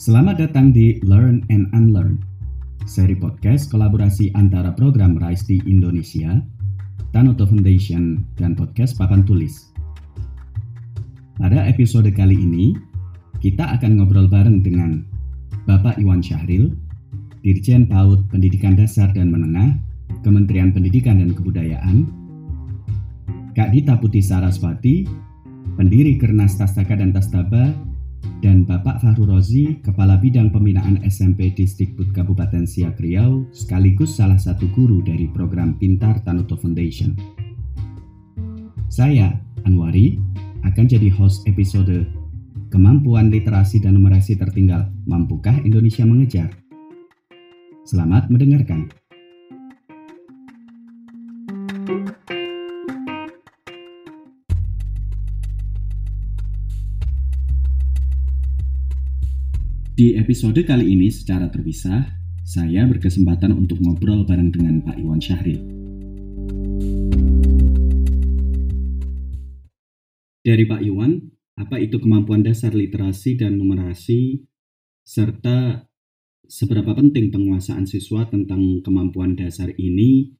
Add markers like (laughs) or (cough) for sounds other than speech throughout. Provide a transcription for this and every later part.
Selamat datang di Learn and Unlearn, seri podcast kolaborasi antara program RISE di Indonesia, Tanoto Foundation, dan podcast Papan Tulis. Pada episode kali ini, kita akan ngobrol bareng dengan Bapak Iwan Syahril, Dirjen PAUD Pendidikan Dasar dan Menengah, Kementerian Pendidikan dan Kebudayaan, Kak Dita Putih Saraswati, pendiri Kernas Tastaka dan Tastaba dan Bapak Fahru Rozi, Kepala Bidang Pembinaan SMP Distikbud Kabupaten Siak Riau, sekaligus salah satu guru dari program Pintar Tanuto Foundation. Saya, Anwari, akan jadi host episode Kemampuan Literasi dan Numerasi Tertinggal, Mampukah Indonesia Mengejar? Selamat mendengarkan. Di episode kali ini secara terpisah, saya berkesempatan untuk ngobrol bareng dengan Pak Iwan Syahril. Dari Pak Iwan, apa itu kemampuan dasar literasi dan numerasi, serta seberapa penting penguasaan siswa tentang kemampuan dasar ini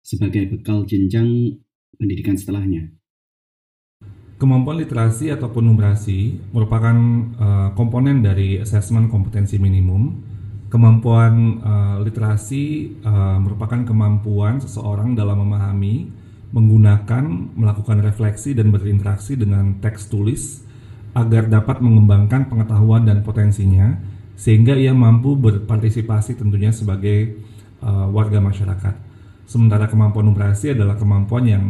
sebagai bekal jenjang pendidikan setelahnya? Kemampuan literasi ataupun numerasi merupakan uh, komponen dari asesmen kompetensi minimum. Kemampuan uh, literasi uh, merupakan kemampuan seseorang dalam memahami, menggunakan, melakukan refleksi dan berinteraksi dengan teks tulis agar dapat mengembangkan pengetahuan dan potensinya sehingga ia mampu berpartisipasi tentunya sebagai uh, warga masyarakat. Sementara kemampuan numerasi adalah kemampuan yang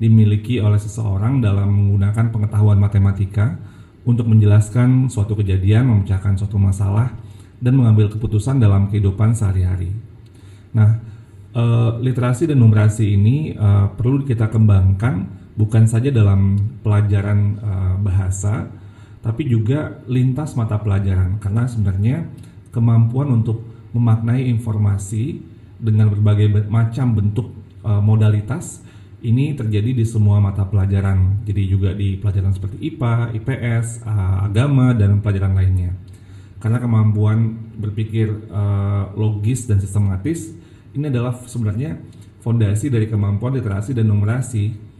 dimiliki oleh seseorang dalam menggunakan pengetahuan matematika untuk menjelaskan suatu kejadian, memecahkan suatu masalah, dan mengambil keputusan dalam kehidupan sehari-hari. Nah, e, literasi dan numerasi ini e, perlu kita kembangkan bukan saja dalam pelajaran e, bahasa, tapi juga lintas mata pelajaran, karena sebenarnya kemampuan untuk memaknai informasi dengan berbagai macam bentuk e, modalitas ini terjadi di semua mata pelajaran. Jadi juga di pelajaran seperti IPA, IPS, uh, agama dan pelajaran lainnya. Karena kemampuan berpikir uh, logis dan sistematis ini adalah sebenarnya fondasi dari kemampuan literasi dan numerasi.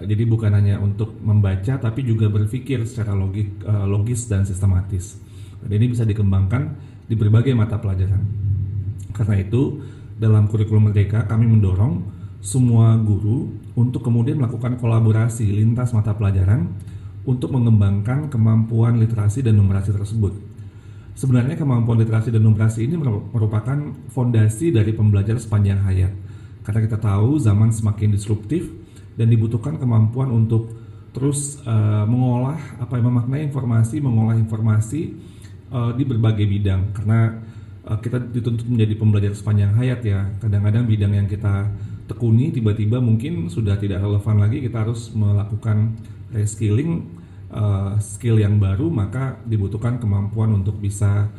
jadi bukan hanya untuk membaca tapi juga berpikir secara logik, logis dan sistematis. Dan ini bisa dikembangkan di berbagai mata pelajaran. Karena itu dalam kurikulum merdeka kami mendorong semua guru untuk kemudian melakukan kolaborasi lintas mata pelajaran untuk mengembangkan kemampuan literasi dan numerasi tersebut. Sebenarnya kemampuan literasi dan numerasi ini merupakan fondasi dari pembelajaran sepanjang hayat. Karena kita tahu zaman semakin disruptif dan dibutuhkan kemampuan untuk terus uh, mengolah apa yang memaknai informasi, mengolah informasi uh, di berbagai bidang. Karena uh, kita dituntut menjadi pembelajar sepanjang hayat ya. Kadang-kadang bidang yang kita tekuni tiba-tiba mungkin sudah tidak relevan lagi kita harus melakukan reskilling uh, skill yang baru maka dibutuhkan kemampuan untuk bisa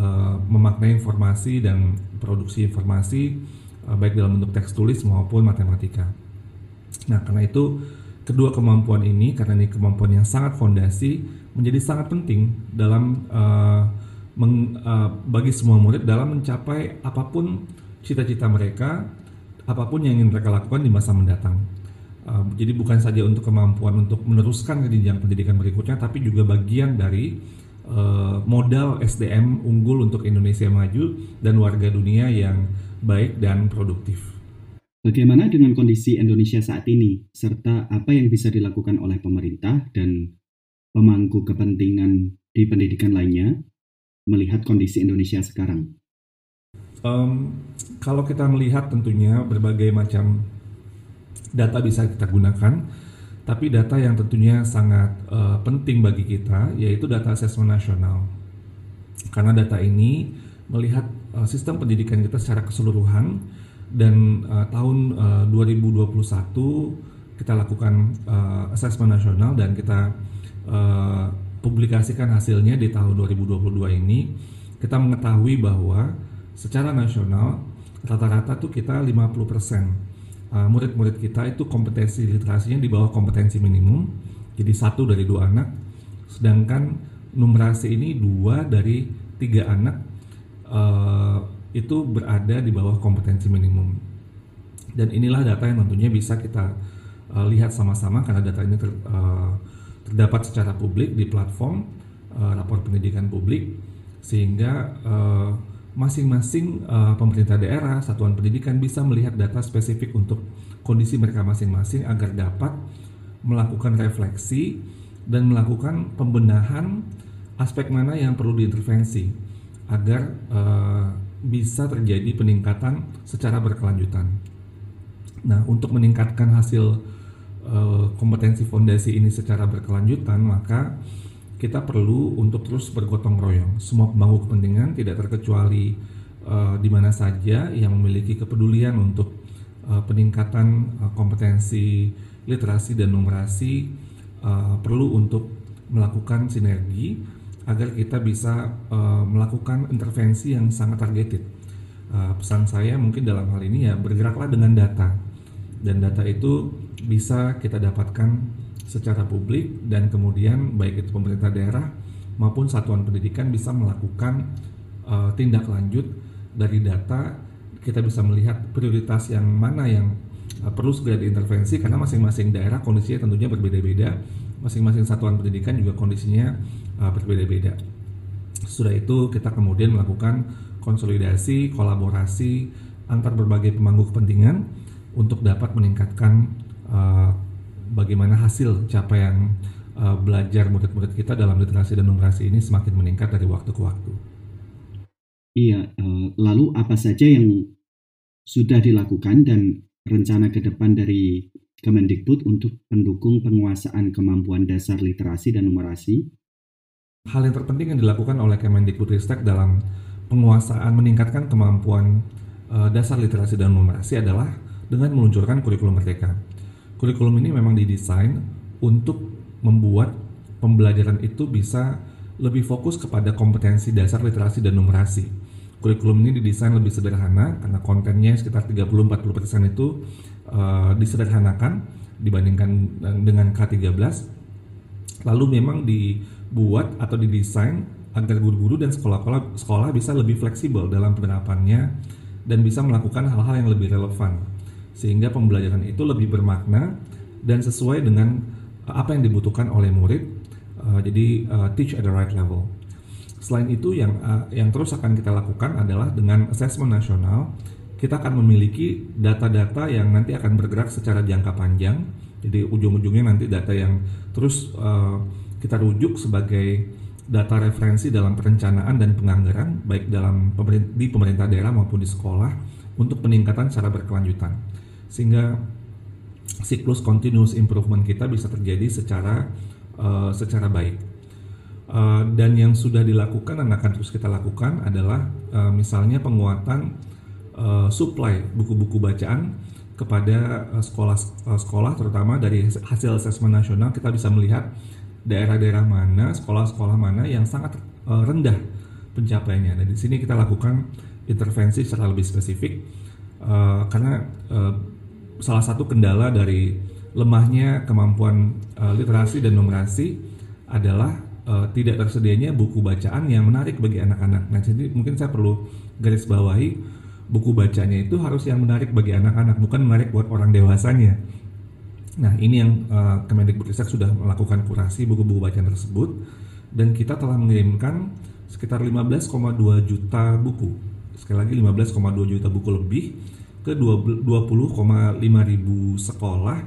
uh, memaknai informasi dan produksi informasi uh, baik dalam bentuk teks tulis maupun matematika. Nah, karena itu kedua kemampuan ini karena ini kemampuan yang sangat fondasi menjadi sangat penting dalam uh, meng, uh, bagi semua murid dalam mencapai apa pun cita-cita mereka apa pun yang ingin mereka lakukan di masa mendatang. Uh, jadi bukan saja untuk kemampuan untuk meneruskan ke jenjang pendidikan berikutnya, tapi juga bagian dari uh, modal SDM unggul untuk Indonesia maju dan warga dunia yang baik dan produktif. Bagaimana dengan kondisi Indonesia saat ini, serta apa yang bisa dilakukan oleh pemerintah dan pemangku kepentingan di pendidikan lainnya melihat kondisi Indonesia sekarang? Um, kalau kita melihat tentunya berbagai macam data bisa kita gunakan, tapi data yang tentunya sangat uh, penting bagi kita yaitu data asesmen nasional. Karena data ini melihat uh, sistem pendidikan kita secara keseluruhan dan uh, tahun uh, 2021 kita lakukan uh, asesmen nasional dan kita uh, publikasikan hasilnya di tahun 2022 ini kita mengetahui bahwa secara nasional rata-rata tuh kita 50% uh, murid-murid kita itu kompetensi literasinya di bawah kompetensi minimum jadi satu dari dua anak sedangkan numerasi ini dua dari tiga anak uh, itu berada di bawah kompetensi minimum. Dan inilah data yang tentunya bisa kita uh, lihat sama-sama karena data ini ter, terdapat secara publik di platform uh, rapor pendidikan publik sehingga masing-masing uh, pemerintah daerah, satuan pendidikan bisa melihat data spesifik untuk kondisi mereka masing-masing agar dapat melakukan refleksi dan melakukan pembenahan aspek mana yang perlu diintervensi agar uh, bisa terjadi peningkatan secara berkelanjutan. Nah, untuk meningkatkan hasil uh, kompetensi fondasi ini secara berkelanjutan, maka kita perlu untuk terus bergotong royong. Semua pemangku kepentingan tidak terkecuali uh, di mana saja yang memiliki kepedulian untuk uh, peningkatan uh, kompetensi literasi dan numerasi uh, perlu untuk melakukan sinergi agar kita bisa uh, melakukan intervensi yang sangat targeted. Uh, pesan saya mungkin dalam hal ini ya bergeraklah dengan data dan data itu bisa kita dapatkan secara publik dan kemudian baik itu pemerintah daerah maupun satuan pendidikan bisa melakukan uh, tindak lanjut dari data kita bisa melihat prioritas yang mana yang uh, perlu segera diintervensi karena masing-masing daerah kondisinya tentunya berbeda-beda masing-masing satuan pendidikan juga kondisinya uh, berbeda-beda. Sudah itu kita kemudian melakukan konsolidasi, kolaborasi antar berbagai pemangku kepentingan untuk dapat meningkatkan uh, bagaimana hasil capaian uh, belajar murid-murid kita dalam literasi dan numerasi ini semakin meningkat dari waktu ke waktu. Iya, uh, lalu apa saja yang sudah dilakukan dan rencana ke depan dari Kemendikbud untuk pendukung penguasaan kemampuan dasar literasi dan numerasi? Hal yang terpenting yang dilakukan oleh Kemendikbud Ristek dalam penguasaan meningkatkan kemampuan uh, dasar literasi dan numerasi adalah dengan meluncurkan kurikulum merdeka. Kurikulum ini memang didesain untuk membuat pembelajaran itu bisa lebih fokus kepada kompetensi dasar literasi dan numerasi. Kurikulum ini didesain lebih sederhana karena kontennya sekitar 30-40% itu uh, disederhanakan dibandingkan dengan K13 lalu memang dibuat atau didesain agar guru-guru dan sekolah-sekolah sekolah bisa lebih fleksibel dalam penerapannya dan bisa melakukan hal-hal yang lebih relevan sehingga pembelajaran itu lebih bermakna dan sesuai dengan apa yang dibutuhkan oleh murid uh, jadi uh, teach at the right level selain itu yang uh, yang terus akan kita lakukan adalah dengan assessment nasional kita akan memiliki data-data yang nanti akan bergerak secara jangka panjang. Jadi ujung-ujungnya nanti data yang terus uh, kita rujuk sebagai data referensi dalam perencanaan dan penganggaran baik dalam pemerintah, di pemerintah daerah maupun di sekolah untuk peningkatan secara berkelanjutan. Sehingga siklus continuous improvement kita bisa terjadi secara uh, secara baik. Uh, dan yang sudah dilakukan dan akan terus kita lakukan adalah uh, misalnya penguatan uh, supply buku-buku bacaan kepada uh, sekolah uh, terutama dari hasil asesmen nasional kita bisa melihat daerah-daerah mana sekolah-sekolah mana yang sangat uh, rendah pencapaiannya dan di sini kita lakukan intervensi secara lebih spesifik uh, karena uh, salah satu kendala dari lemahnya kemampuan uh, literasi dan numerasi adalah uh, tidak tersedianya buku bacaan yang menarik bagi anak-anak. Nah, jadi mungkin saya perlu garis bawahi buku bacanya itu harus yang menarik bagi anak-anak bukan menarik buat orang dewasanya. Nah ini yang uh, Kemendikbudristek sudah melakukan kurasi buku-buku bacaan tersebut dan kita telah mengirimkan sekitar 15,2 juta buku sekali lagi 15,2 juta buku lebih ke 20,5 ribu sekolah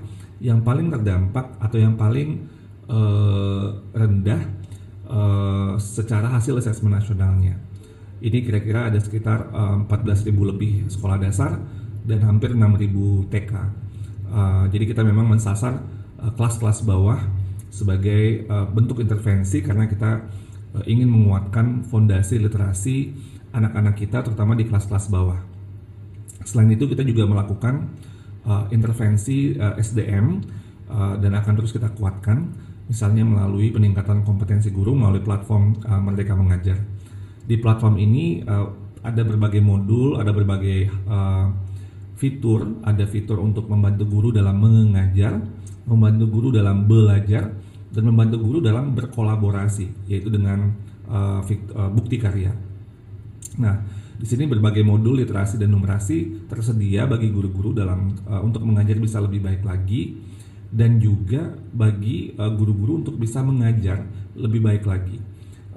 yang paling terdampak atau yang paling uh, rendah uh, secara hasil asesmen nasionalnya. Ini kira-kira ada sekitar uh, eh, 14.000 lebih sekolah dasar dan hampir 6.000 TK. Uh, jadi kita memang mensasar uh, kelas-kelas bawah sebagai uh, bentuk intervensi karena kita uh, ingin menguatkan fondasi literasi anak-anak kita terutama di kelas-kelas bawah. Selain itu kita juga melakukan uh, intervensi uh, SDM uh, dan akan terus kita kuatkan misalnya melalui peningkatan kompetensi guru melalui platform uh, Merdeka Mengajar di platform ini uh, ada berbagai modul, ada berbagai uh, fitur, ada fitur untuk membantu guru dalam mengajar, membantu guru dalam belajar, dan membantu guru dalam berkolaborasi yaitu dengan uh, bukti karya. Nah, di sini berbagai modul literasi dan numerasi tersedia bagi guru-guru dalam uh, untuk mengajar bisa lebih baik lagi dan juga bagi guru-guru uh, untuk bisa mengajar lebih baik lagi.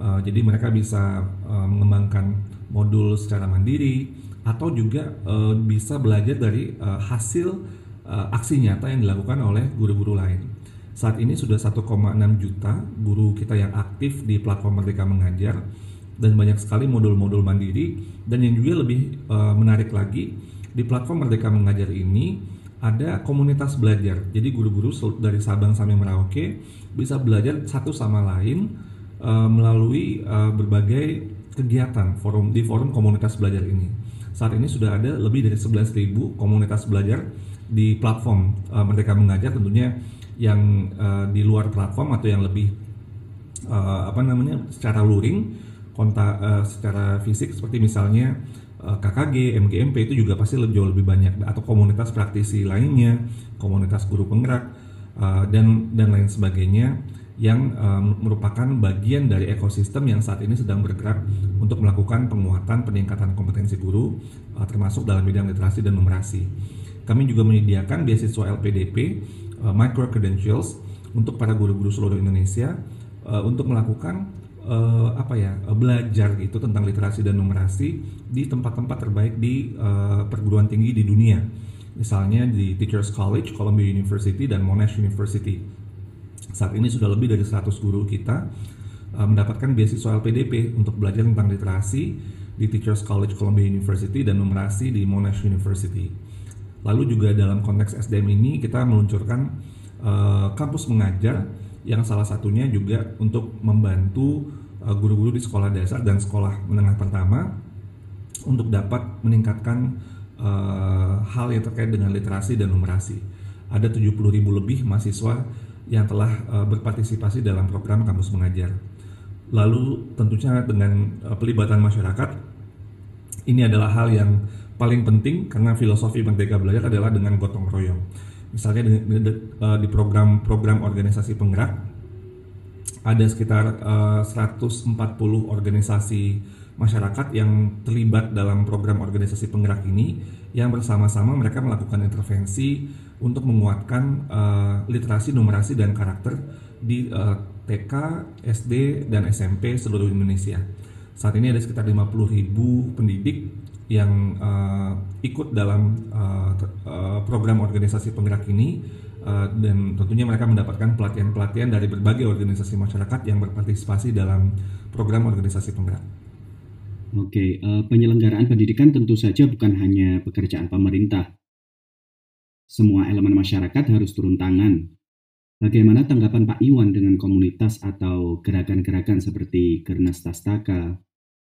Uh, jadi mereka bisa uh, mengembangkan modul secara mandiri atau juga uh, bisa belajar dari uh, hasil uh, aksi nyata yang dilakukan oleh guru-guru lain. Saat ini sudah 1,6 juta guru kita yang aktif di platform Merdeka Mengajar dan banyak sekali modul-modul mandiri dan yang juga lebih uh, menarik lagi di platform Merdeka Mengajar ini ada komunitas belajar. Jadi guru-guru dari Sabang sampai Merauke bisa belajar satu sama lain uh, melalui uh, berbagai kegiatan forum di forum komunitas belajar ini. Saat ini sudah ada lebih dari 11.000 komunitas belajar di platform uh, Merdeka Mengajar tentunya yang uh, di luar platform atau yang lebih uh, apa namanya secara luring kontak uh, secara fisik seperti misalnya uh, KKG, MGMP itu juga pasti lebih jauh lebih banyak atau komunitas praktisi lainnya, komunitas guru penggerak uh, dan dan lain sebagainya yang uh, merupakan bagian dari ekosistem yang saat ini sedang bergerak untuk melakukan penguatan peningkatan kompetensi guru uh, termasuk dalam bidang literasi dan numerasi. Kami juga menyediakan beasiswa LPDP uh, micro credentials untuk para guru-guru seluruh Indonesia uh, untuk melakukan uh, apa ya uh, belajar gitu tentang literasi dan numerasi di tempat-tempat terbaik di uh, perguruan tinggi di dunia misalnya di Teachers College, Columbia University dan Monash University saat ini sudah lebih dari 100 guru kita uh, mendapatkan beasiswa LPDP untuk belajar tentang literasi di Teachers College Columbia University dan numerasi di Monash University. Lalu juga dalam konteks SDM ini kita meluncurkan uh, kampus mengajar yang salah satunya juga untuk membantu guru-guru di sekolah dasar dan sekolah menengah pertama untuk dapat meningkatkan uh, hal yang terkait dengan literasi dan numerasi. Ada 70 ribu lebih mahasiswa yang telah uh, berpartisipasi dalam program kampus mengajar. Lalu tentunya dengan uh, pelibatan masyarakat, ini adalah hal yang paling penting karena filosofi Merdeka Belajar adalah dengan gotong royong. Misalnya di, di program-program organisasi penggerak ada sekitar uh, 140 organisasi masyarakat yang terlibat dalam program organisasi penggerak ini yang bersama-sama mereka melakukan intervensi untuk menguatkan uh, literasi, numerasi dan karakter di uh, TK, SD dan SMP seluruh Indonesia. Saat ini ada sekitar 50 ribu pendidik yang uh, ikut dalam uh, program organisasi penggerak ini uh, dan tentunya mereka mendapatkan pelatihan-pelatihan dari berbagai organisasi masyarakat yang berpartisipasi dalam program organisasi penggerak. Oke, uh, penyelenggaraan pendidikan tentu saja bukan hanya pekerjaan pemerintah. Semua elemen masyarakat harus turun tangan. Bagaimana tanggapan Pak Iwan dengan komunitas atau gerakan-gerakan seperti Gernas Tastaka,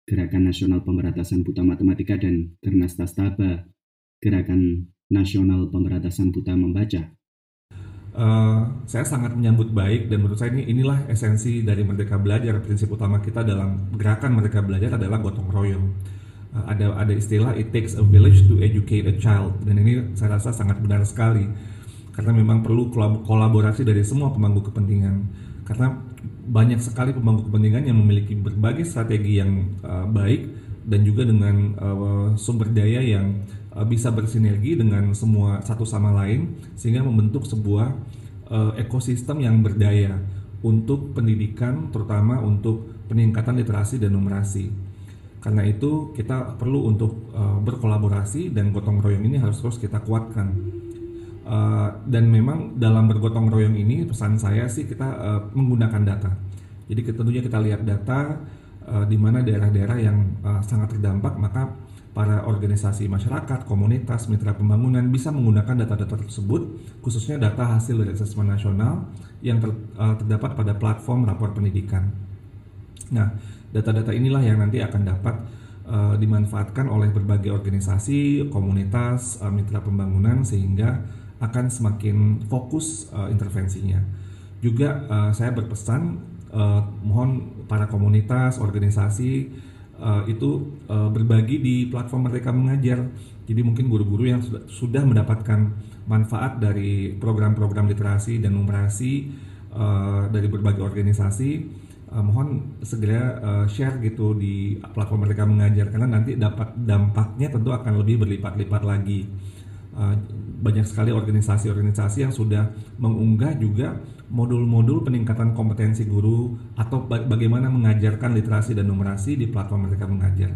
Gerakan Nasional Pemberantasan Buta Matematika dan Gernas Tastaba, Gerakan Nasional Pemberantasan Buta Membaca. Uh, saya sangat menyambut baik dan menurut saya ini inilah esensi dari Merdeka Belajar. Prinsip utama kita dalam gerakan Merdeka Belajar adalah gotong royong. Uh, ada ada istilah it takes a village to educate a child dan ini saya rasa sangat benar sekali karena memang perlu kolaborasi dari semua pemangku kepentingan karena banyak sekali pemangku kepentingan yang memiliki berbagai strategi yang uh, baik dan juga dengan uh, sumber daya yang uh, bisa bersinergi dengan semua satu sama lain sehingga membentuk sebuah uh, ekosistem yang berdaya untuk pendidikan terutama untuk peningkatan literasi dan numerasi. Karena itu kita perlu untuk uh, berkolaborasi dan gotong royong ini harus terus kita kuatkan. Uh, dan memang dalam bergotong royong ini pesan saya sih kita uh, menggunakan data. Jadi tentunya kita lihat data uh, di mana daerah-daerah yang uh, sangat terdampak maka para organisasi masyarakat, komunitas, mitra pembangunan bisa menggunakan data-data tersebut khususnya data hasil dari asesmen nasional yang ter, uh, terdapat pada platform rapor pendidikan. Nah, data-data inilah yang nanti akan dapat uh, dimanfaatkan oleh berbagai organisasi, komunitas, uh, mitra pembangunan sehingga akan semakin fokus uh, intervensinya. Juga uh, saya berpesan uh, mohon para komunitas, organisasi uh, itu uh, berbagi di platform mereka mengajar. Jadi mungkin guru-guru yang sudah, sudah mendapatkan manfaat dari program-program literasi dan numerasi uh, dari berbagai organisasi uh, mohon segera uh, share gitu di platform mereka mengajar karena nanti dapat dampaknya tentu akan lebih berlipat-lipat lagi uh, banyak sekali organisasi-organisasi yang sudah mengunggah juga modul-modul peningkatan kompetensi guru atau bagaimana mengajarkan literasi dan numerasi di platform mereka mengajar.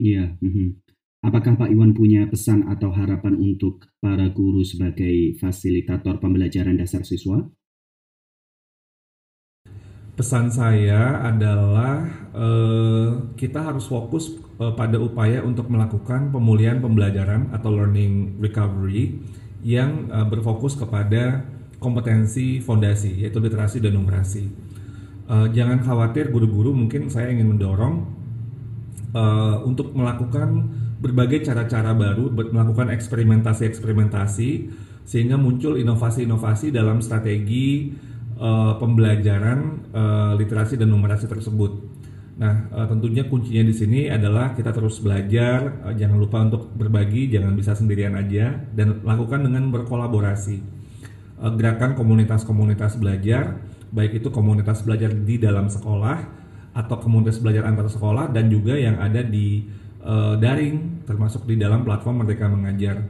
Iya. -hmm. Apakah Pak Iwan punya pesan atau harapan untuk para guru sebagai fasilitator pembelajaran dasar siswa? Pesan saya adalah eh, kita harus fokus eh, pada upaya untuk melakukan pemulihan pembelajaran atau learning recovery yang eh, berfokus kepada kompetensi fondasi yaitu literasi dan numerasi. Eh, jangan khawatir guru-guru mungkin saya ingin mendorong uh, untuk melakukan berbagai cara-cara baru, melakukan eksperimentasi-eksperimentasi sehingga muncul inovasi-inovasi dalam strategi uh, pembelajaran uh, literasi dan numerasi tersebut. Nah, uh, tentunya kuncinya di sini adalah kita terus belajar, uh, jangan lupa untuk berbagi, jangan bisa sendirian aja, dan lakukan dengan berkolaborasi. Uh, gerakan komunitas-komunitas belajar, baik itu komunitas belajar di dalam sekolah atau komunitas belajar antar sekolah dan juga yang ada di uh, daring termasuk di dalam platform Merdeka Mengajar.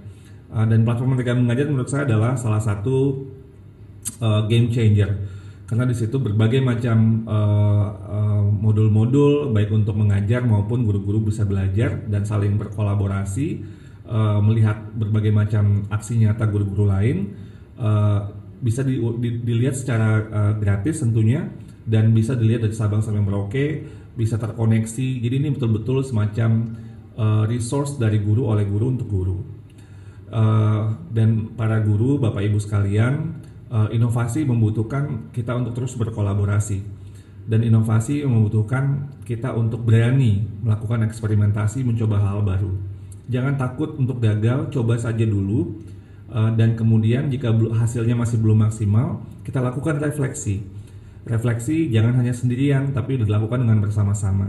Uh, dan platform Merdeka Mengajar menurut saya adalah salah satu uh, game changer karena di situ berbagai macam modul-modul uh, uh, baik untuk mengajar maupun guru-guru bisa belajar dan saling berkolaborasi uh, melihat berbagai macam aksi nyata guru-guru lain uh, bisa di, di, dilihat secara uh, gratis tentunya dan bisa dilihat dari Sabang sampai Merauke bisa terkoneksi. Jadi ini betul-betul semacam uh, resource dari guru oleh guru untuk guru. Uh, dan para guru bapak ibu sekalian uh, inovasi membutuhkan kita untuk terus berkolaborasi. Dan inovasi membutuhkan kita untuk berani melakukan eksperimentasi mencoba hal baru. Jangan takut untuk gagal coba saja dulu uh, dan kemudian jika hasilnya masih belum maksimal kita lakukan refleksi Refleksi jangan hanya sendirian, tapi dilakukan dengan bersama-sama.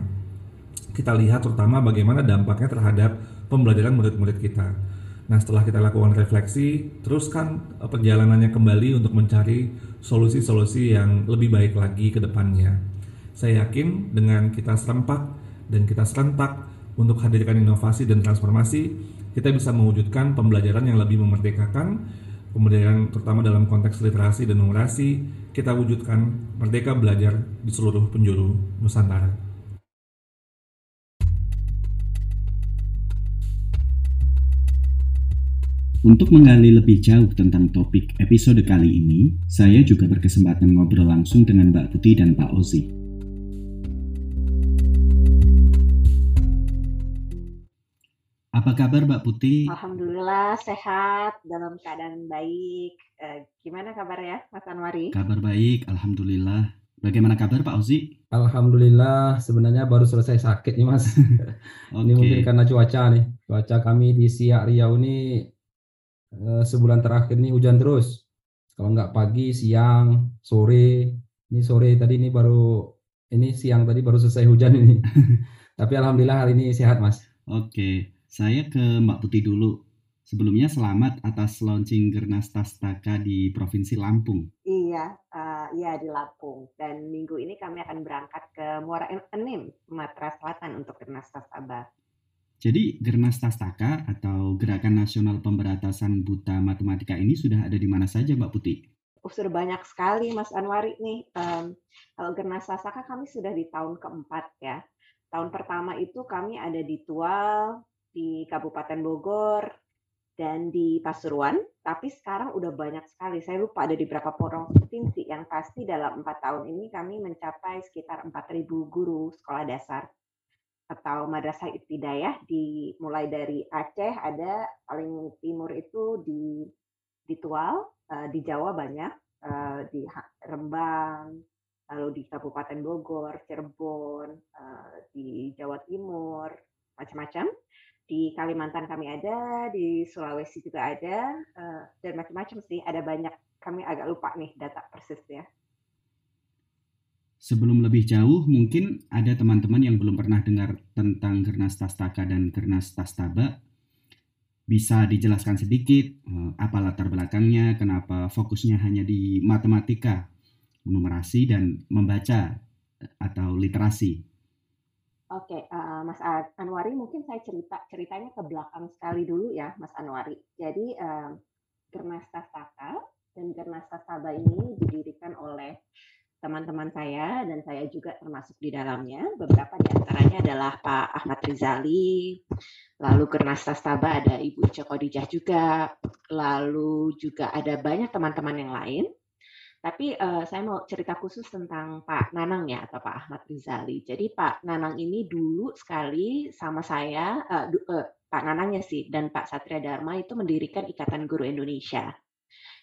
Kita lihat terutama bagaimana dampaknya terhadap pembelajaran murid-murid kita. Nah, setelah kita lakukan refleksi, teruskan eh, perjalanannya kembali untuk mencari solusi-solusi yang lebih baik lagi ke depannya. Saya yakin dengan kita serempak dan kita serentak untuk hadirkan inovasi dan transformasi, kita bisa mewujudkan pembelajaran yang lebih memerdekakan, pembelajaran terutama dalam konteks literasi dan numerasi, kita wujudkan merdeka belajar di seluruh penjuru Nusantara. Untuk menggali lebih jauh tentang topik episode kali ini, saya juga berkesempatan ngobrol langsung dengan Mbak Putih dan Pak Ozi. Apa kabar Mbak Putih? Alhamdulillah sehat, dalam keadaan baik. Eh, gimana kabar ya Mas Anwari? Kabar baik, Alhamdulillah. Bagaimana kabar Pak Ozi? Alhamdulillah, sebenarnya baru selesai sakit nih Mas. okay. (laughs) Ini mungkin karena cuaca nih. Cuaca kami di Siak Riau ini eh, sebulan terakhir nih hujan terus. Kalau nggak pagi, siang, sore. Ini sore tadi ini baru, ini siang tadi baru selesai hujan ini. (laughs) Tapi Alhamdulillah hari ini sehat Mas. Oke. Okay. Saya ke Mbak Putih dulu. Sebelumnya selamat atas launching Gernas Tastaka di Provinsi Lampung. Iya, uh, iya di Lampung. Dan minggu ini kami akan berangkat ke Muara Enim, Sumatera Selatan untuk Gernas Tastaba. Jadi Gernas Tastaka atau Gerakan Nasional Pemberantasan Buta Matematika ini sudah ada di mana saja Mbak Putih? Oh, sudah banyak sekali Mas Anwari nih. Um, kalau Gernas Tastaka kami sudah di tahun keempat ya. Tahun pertama itu kami ada di Tual, di Kabupaten Bogor dan di Pasuruan, tapi sekarang udah banyak sekali. Saya lupa ada di beberapa provinsi. Yang pasti dalam empat tahun ini kami mencapai sekitar 4.000 guru sekolah dasar atau madrasah ibtidayah di mulai dari Aceh ada paling timur itu di di Tual, uh, di Jawa banyak, uh, di Rembang, lalu di Kabupaten Bogor, Cirebon, uh, di Jawa Timur, macam-macam di Kalimantan kami ada, di Sulawesi juga ada, uh, dan macam-macam sih. Ada banyak. Kami agak lupa nih data persisnya. Sebelum lebih jauh, mungkin ada teman-teman yang belum pernah dengar tentang Gernas Tastaka dan Gernas Tastaba. bisa dijelaskan sedikit uh, apa latar belakangnya, kenapa fokusnya hanya di matematika, numerasi dan membaca atau literasi? Oke, uh, Mas Anwari, mungkin saya cerita ceritanya ke belakang sekali dulu ya, Mas Anwari. Jadi uh, Gernas Saka dan Gernas Saba ini didirikan oleh teman-teman saya dan saya juga termasuk di dalamnya. Beberapa di antaranya adalah Pak Ahmad Rizali, lalu Gernas Sastaba ada Ibu Ica Kodijah juga, lalu juga ada banyak teman-teman yang lain. Tapi uh, saya mau cerita khusus tentang Pak Nanang ya atau Pak Ahmad Rizali. Jadi Pak Nanang ini dulu sekali sama saya, uh, uh, Pak Nanangnya sih dan Pak Satria Dharma itu mendirikan Ikatan Guru Indonesia.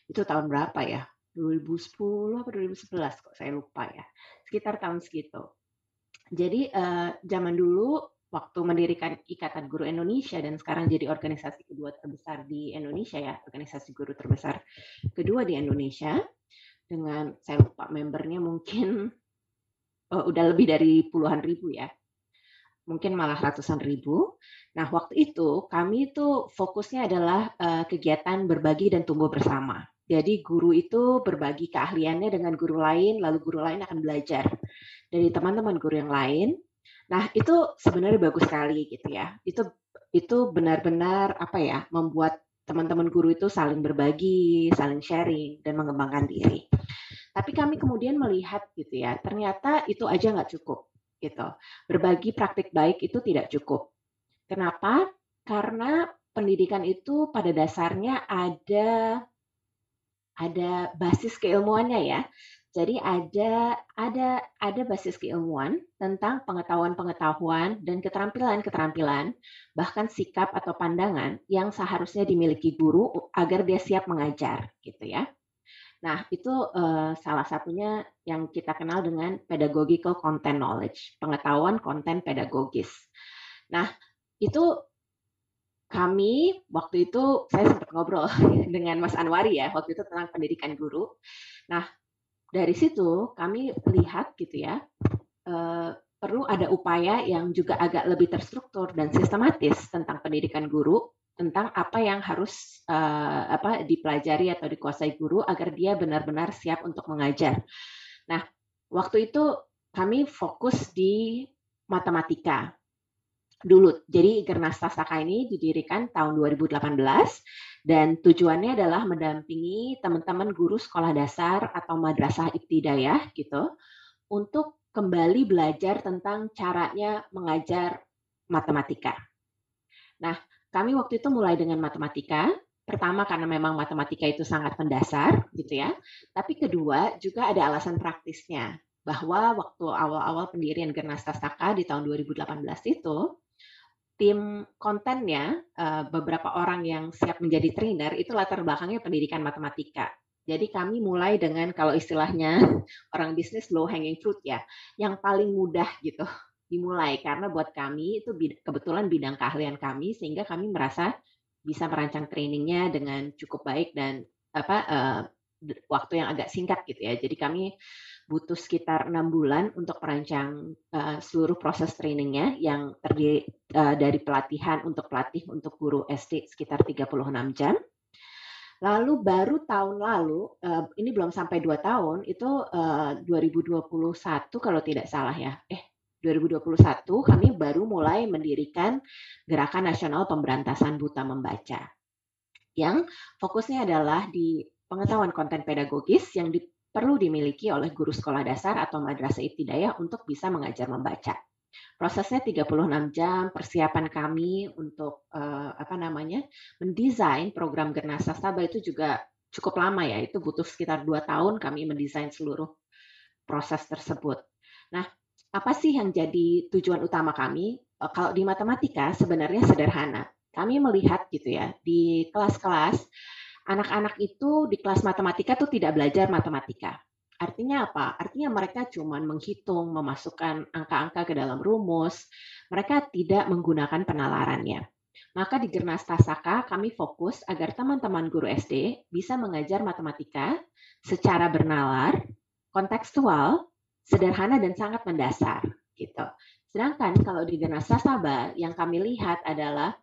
Itu tahun berapa ya? 2010 atau 2011 kok saya lupa ya. Sekitar tahun segitu. Jadi uh, zaman dulu waktu mendirikan Ikatan Guru Indonesia dan sekarang jadi organisasi kedua terbesar di Indonesia ya, organisasi guru terbesar kedua di Indonesia dengan saya lupa membernya mungkin uh, (laughs) udah lebih dari puluhan ribu ya. Mungkin malah ratusan ribu. Nah, waktu itu kami itu fokusnya adalah uh, kegiatan berbagi dan tumbuh bersama. Jadi guru itu berbagi keahliannya dengan guru lain, lalu guru lain akan belajar dari teman-teman guru yang lain. Nah, itu sebenarnya bagus sekali gitu ya. Itu itu benar-benar apa ya, membuat teman-teman guru itu saling berbagi, saling sharing dan mengembangkan diri. Tapi kami kemudian melihat gitu ya, ternyata itu aja nggak cukup gitu. Berbagi praktik baik itu tidak cukup. Kenapa? Karena pendidikan itu pada dasarnya ada ada basis keilmuannya ya. Jadi ada ada ada basis keilmuan tentang pengetahuan-pengetahuan dan keterampilan-keterampilan bahkan sikap atau pandangan yang seharusnya dimiliki guru agar dia siap mengajar gitu ya. Nah, itu uh, salah satunya yang kita kenal dengan pedagogical content knowledge, pengetahuan konten pedagogis. Nah, itu kami waktu itu saya sempat ngobrol (laughs) dengan Mas Anwari ya waktu itu tentang pendidikan guru. Nah dari situ kami lihat gitu ya eh, perlu ada upaya yang juga agak lebih terstruktur dan sistematis tentang pendidikan guru tentang apa yang harus uh, apa dipelajari atau dikuasai guru agar dia benar-benar siap untuk mengajar. Nah, waktu itu kami fokus di matematika dulu. Jadi Gernas Sasaka ini didirikan tahun 2018 dan tujuannya adalah mendampingi teman-teman guru sekolah dasar atau madrasah ibtidayah gitu untuk kembali belajar tentang caranya mengajar matematika. Nah, kami waktu itu mulai dengan matematika. Pertama karena memang matematika itu sangat mendasar gitu ya. Tapi kedua juga ada alasan praktisnya bahwa waktu awal-awal pendirian Gernas Sasaka di tahun 2018 itu tim kontennya uh, beberapa orang yang siap menjadi trainer itu latar belakangnya pendidikan matematika. Jadi kami mulai dengan kalau istilahnya (laughs) orang bisnis low hanging fruit ya, yang paling mudah gitu (laughs) dimulai karena buat kami itu kebetulan bidang keahlian kami sehingga kami merasa bisa merancang trainingnya dengan cukup baik dan apa uh, waktu yang agak singkat gitu ya. Jadi kami butuh sekitar enam bulan untuk merancang uh, seluruh proses trainingnya yang terdiri uh, dari pelatihan untuk pelatih untuk guru SD sekitar 36 jam. Lalu baru tahun lalu, uh, ini belum sampai dua tahun, itu uh, 2021 kalau tidak salah ya. Eh, 2021 kami baru mulai mendirikan Gerakan Nasional Pemberantasan Buta Membaca. Yang fokusnya adalah di pengetahuan konten pedagogis yang di, perlu dimiliki oleh guru sekolah dasar atau madrasah ibtidayah untuk bisa mengajar membaca. Prosesnya 36 jam, persiapan kami untuk uh, apa namanya? mendesain program Gernas Sastaba itu juga cukup lama ya. Itu butuh sekitar dua tahun kami mendesain seluruh proses tersebut. Nah, apa sih yang jadi tujuan utama kami? Uh, kalau di matematika sebenarnya sederhana. Kami melihat gitu ya, di kelas-kelas anak-anak itu di kelas matematika tuh tidak belajar matematika. Artinya apa? Artinya mereka cuma menghitung, memasukkan angka-angka ke dalam rumus. Mereka tidak menggunakan penalarannya. Maka di Gernas Tasaka kami fokus agar teman-teman guru SD bisa mengajar matematika secara bernalar, kontekstual, sederhana dan sangat mendasar gitu. Sedangkan kalau di Gernas Sasaba yang kami lihat adalah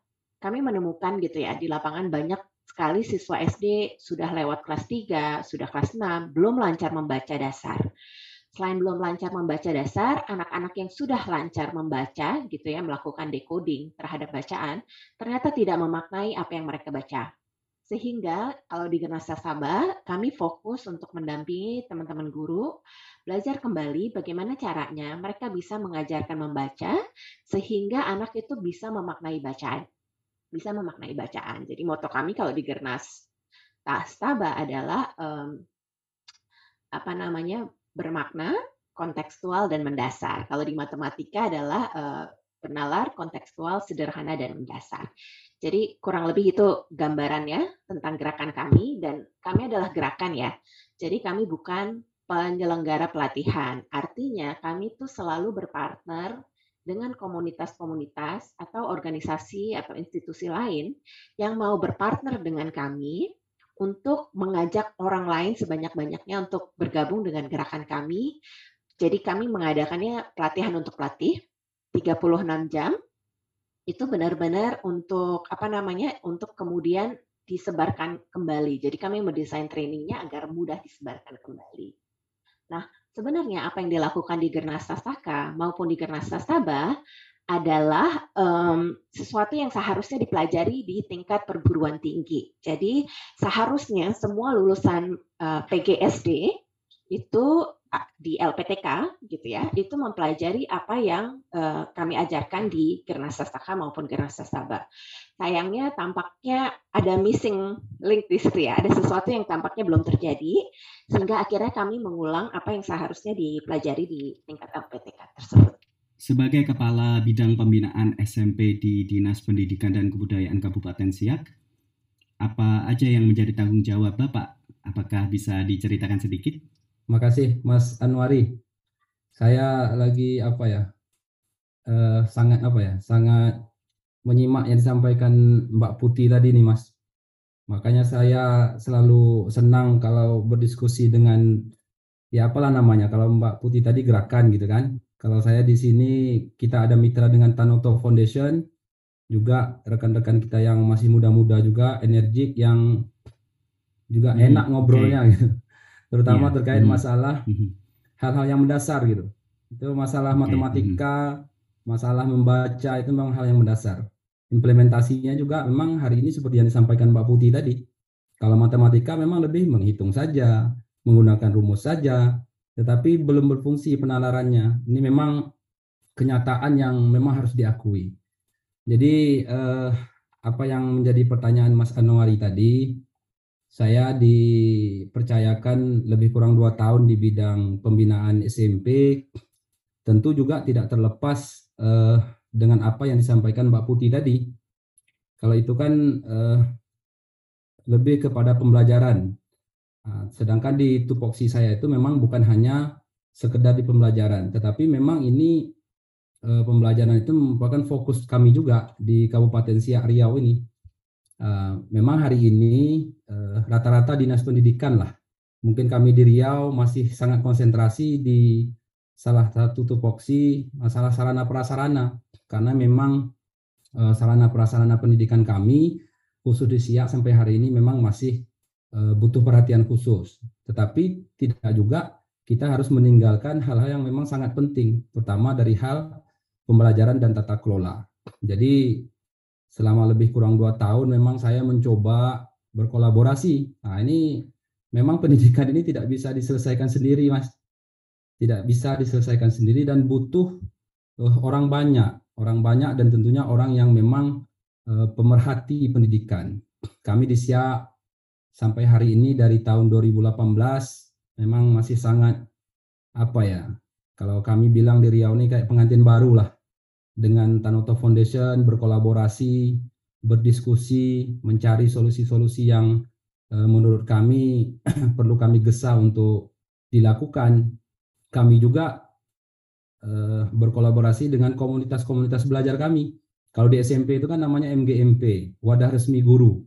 kami menemukan gitu ya di lapangan banyak sekali siswa SD sudah lewat kelas 3, sudah kelas 6, belum lancar membaca dasar. Selain belum lancar membaca dasar, anak-anak yang sudah lancar membaca gitu ya, melakukan decoding terhadap bacaan, ternyata tidak memaknai apa yang mereka baca. Sehingga kalau di Genasa Sabah, kami fokus untuk mendampingi teman-teman guru belajar kembali bagaimana caranya mereka bisa mengajarkan membaca sehingga anak itu bisa memaknai bacaan bisa memaknai bacaan. Jadi moto kami kalau di Gernas Tastaba adalah um, apa namanya bermakna, kontekstual dan mendasar. Kalau di matematika adalah uh, bernalar, kontekstual, sederhana dan mendasar. Jadi kurang lebih itu gambarannya tentang gerakan kami dan kami adalah gerakan ya. Jadi kami bukan penyelenggara pelatihan. Artinya kami itu selalu berpartner dengan komunitas-komunitas atau organisasi atau institusi lain yang mau berpartner dengan kami untuk mengajak orang lain sebanyak-banyaknya untuk bergabung dengan gerakan kami. Jadi kami mengadakannya pelatihan untuk pelatih 36 jam. Itu benar-benar untuk apa namanya? untuk kemudian disebarkan kembali. Jadi kami mendesain trainingnya agar mudah disebarkan kembali. Nah, sebenarnya apa yang dilakukan di Gernas Sasaka maupun di Gernas Sasaba adalah um, sesuatu yang seharusnya dipelajari di tingkat perguruan tinggi. Jadi seharusnya semua lulusan uh, eh, PGSD itu di LPTK gitu ya, itu mempelajari apa yang uh, kami ajarkan di Gernas Sasaka maupun Gernas Sasaba. Sayangnya tampaknya ada missing link di situ ya, ada sesuatu yang tampaknya belum terjadi sehingga akhirnya kami mengulang apa yang seharusnya dipelajari di tingkat LPTK tersebut. Sebagai Kepala Bidang Pembinaan SMP di Dinas Pendidikan dan Kebudayaan Kabupaten Siak, apa aja yang menjadi tanggung jawab Bapak? Apakah bisa diceritakan sedikit? Makasih Mas Anwari. Saya lagi apa ya? Eh, sangat apa ya? Sangat menyimak yang disampaikan Mbak Putih tadi nih Mas. Makanya saya selalu senang kalau berdiskusi dengan ya apalah namanya kalau Mbak Putih tadi gerakan gitu kan. Kalau saya di sini kita ada mitra dengan Tanoto Foundation juga rekan-rekan kita yang masih muda-muda juga energik yang juga hmm, enak ngobrolnya okay. gitu terutama yeah. terkait hmm. masalah hmm. hal-hal yang mendasar gitu. Itu masalah okay. matematika, hmm. masalah membaca itu memang hal yang mendasar. Implementasinya juga memang hari ini seperti yang disampaikan Mbak Putih tadi. Kalau matematika memang lebih menghitung saja, menggunakan rumus saja, tetapi belum berfungsi penalarannya. Ini memang kenyataan yang memang harus diakui. Jadi eh, apa yang menjadi pertanyaan Mas Anwari tadi, saya dipercayakan lebih kurang dua tahun di bidang pembinaan SMP. Tentu juga tidak terlepas eh, dengan apa yang disampaikan Mbak Putih tadi. Kalau itu kan eh, lebih kepada pembelajaran. Nah, sedangkan di tupoksi saya itu memang bukan hanya sekedar di pembelajaran, tetapi memang ini eh, pembelajaran itu merupakan fokus kami juga di Kabupaten Siak Riau ini Eh, memang hari ini uh, rata-rata dinas pendidikan lah. Mungkin kami di Riau masih sangat konsentrasi di salah satu tupoksi masalah sarana prasarana karena memang sarana prasarana pendidikan kami khusus di Siak sampai hari ini memang masih uh, butuh perhatian khusus. Tetapi tidak juga kita harus meninggalkan hal-hal yang memang sangat penting, terutama dari hal pembelajaran dan tata kelola. Jadi selama lebih kurang dua tahun memang saya mencoba berkolaborasi. Nah ini memang pendidikan ini tidak bisa diselesaikan sendiri mas, tidak bisa diselesaikan sendiri dan butuh uh, orang banyak, orang banyak dan tentunya orang yang memang uh, pemerhati pendidikan. Kami di SIA sampai hari ini dari tahun 2018 memang masih sangat apa ya kalau kami bilang di Riau ini kayak pengantin baru lah dengan Tanoto Foundation berkolaborasi, berdiskusi, mencari solusi-solusi yang uh, menurut kami (clears throat) perlu kami gesa untuk dilakukan. Kami juga uh, berkolaborasi dengan komunitas-komunitas belajar kami. Kalau di SMP itu kan namanya MGMP, Wadah Resmi Guru.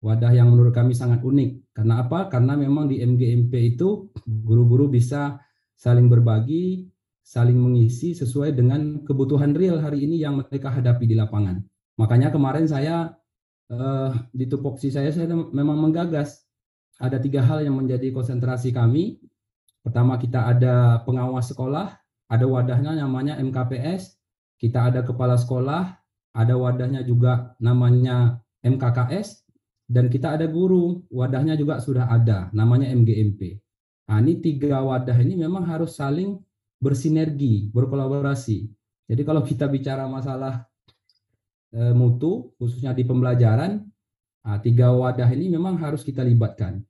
Wadah yang menurut kami sangat unik. Karena apa? Karena memang di MGMP itu guru-guru bisa saling berbagi, saling mengisi sesuai dengan kebutuhan real hari ini yang mereka hadapi di lapangan. Makanya kemarin saya uh, di tupoksi saya saya memang menggagas ada tiga hal yang menjadi konsentrasi kami. Pertama kita ada pengawas sekolah, ada wadahnya namanya MKPS, kita ada kepala sekolah, ada wadahnya juga namanya MKKS, dan kita ada guru, wadahnya juga sudah ada, namanya MGMP. Nah, ini tiga wadah ini memang harus saling bersinergi, berkolaborasi. Jadi kalau kita bicara masalah e, mutu, khususnya di pembelajaran, nah, tiga wadah ini memang harus kita libatkan.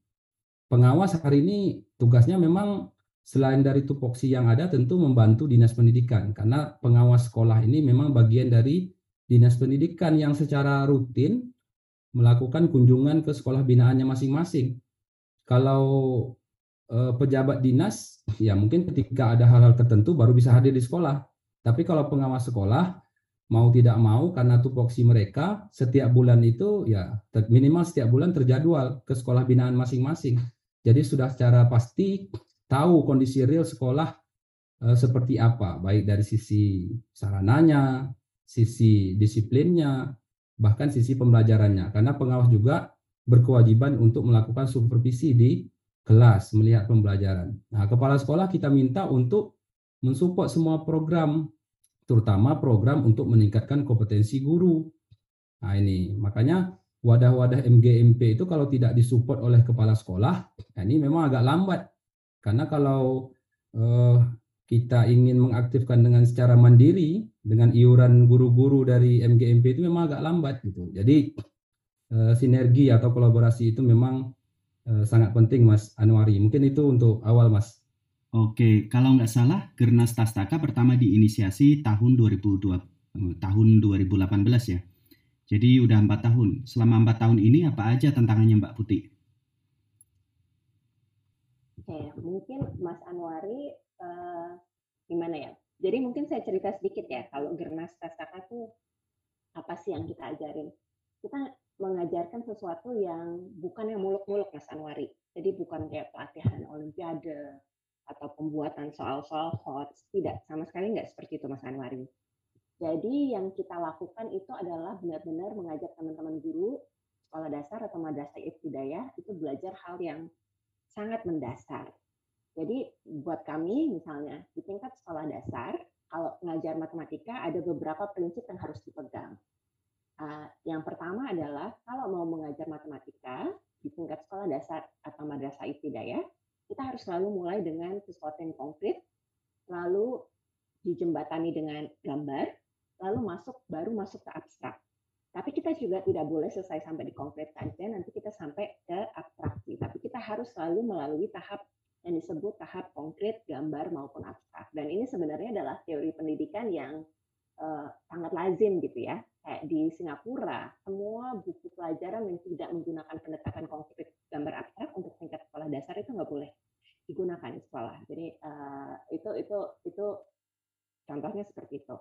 Pengawas hari ini tugasnya memang selain dari tupoksi yang ada tentu membantu dinas pendidikan karena pengawas sekolah ini memang bagian dari dinas pendidikan yang secara rutin melakukan kunjungan ke sekolah binaannya masing-masing. Kalau Eh, pejabat dinas ya mungkin ketika ada hal-hal tertentu baru bisa hadir di sekolah. Tapi kalau pengawas sekolah mau tidak mau karena tupoksi mereka setiap bulan itu ya minimal setiap bulan terjadwal ke sekolah binaan masing-masing. Jadi sudah secara pasti tahu kondisi real sekolah eh, seperti apa, baik dari sisi sarananya, sisi disiplinnya, bahkan sisi pembelajarannya. Karena pengawas juga berkewajiban untuk melakukan supervisi di kelas, melihat pembelajaran. Nah, kepala sekolah kita minta untuk mensupport semua program, terutama program untuk meningkatkan kompetensi guru. Nah, ini makanya wadah-wadah MGMP itu kalau tidak disupport oleh kepala sekolah, nah ini memang agak lambat. Karena kalau eh, kita ingin mengaktifkan dengan secara mandiri dengan iuran guru-guru dari MGMP itu memang agak lambat gitu. Jadi eh, sinergi atau kolaborasi itu memang Eh, sangat penting Mas Anwari. Mungkin itu untuk awal Mas. Oke, kalau nggak salah Gernas Tastaka pertama diinisiasi tahun 2002 eh, tahun 2018 ya. Jadi udah empat tahun. Selama empat tahun ini apa aja tantangannya Mbak Putih? Oke, mungkin Mas Anwari uh, gimana ya? Jadi mungkin saya cerita sedikit ya. Kalau Gernas Tastaka itu apa sih yang kita ajarin? Kita mengajarkan sesuatu yang bukan yang muluk-muluk Mas Anwari. Jadi bukan kayak pelatihan olimpiade atau pembuatan soal-soal hot. Tidak, sama sekali nggak seperti itu Mas Anwari. Jadi yang kita lakukan itu adalah benar-benar mengajak teman-teman guru sekolah dasar atau madrasah ibtidayah itu belajar hal yang sangat mendasar. Jadi buat kami misalnya di tingkat sekolah dasar kalau mengajar matematika ada beberapa prinsip yang harus dipegang. Uh, yang pertama adalah kalau mau mengajar matematika di tingkat sekolah dasar atau madrasah ibtidayah, kita harus selalu mulai dengan sesuatu yang konkret, lalu dijembatani dengan gambar, lalu masuk baru masuk ke abstrak. Tapi kita juga tidak boleh selesai sampai di konkret saja, nanti kita sampai ke abstraksi. Tapi kita harus selalu melalui tahap yang disebut tahap konkret, gambar maupun abstrak. Dan ini sebenarnya adalah teori pendidikan yang uh, sangat lazim gitu ya. Kayak di Singapura, semua buku pelajaran yang tidak menggunakan pendekatan konkret gambar abstrak untuk tingkat sekolah dasar itu nggak boleh digunakan di sekolah. Jadi uh, itu itu itu contohnya seperti itu.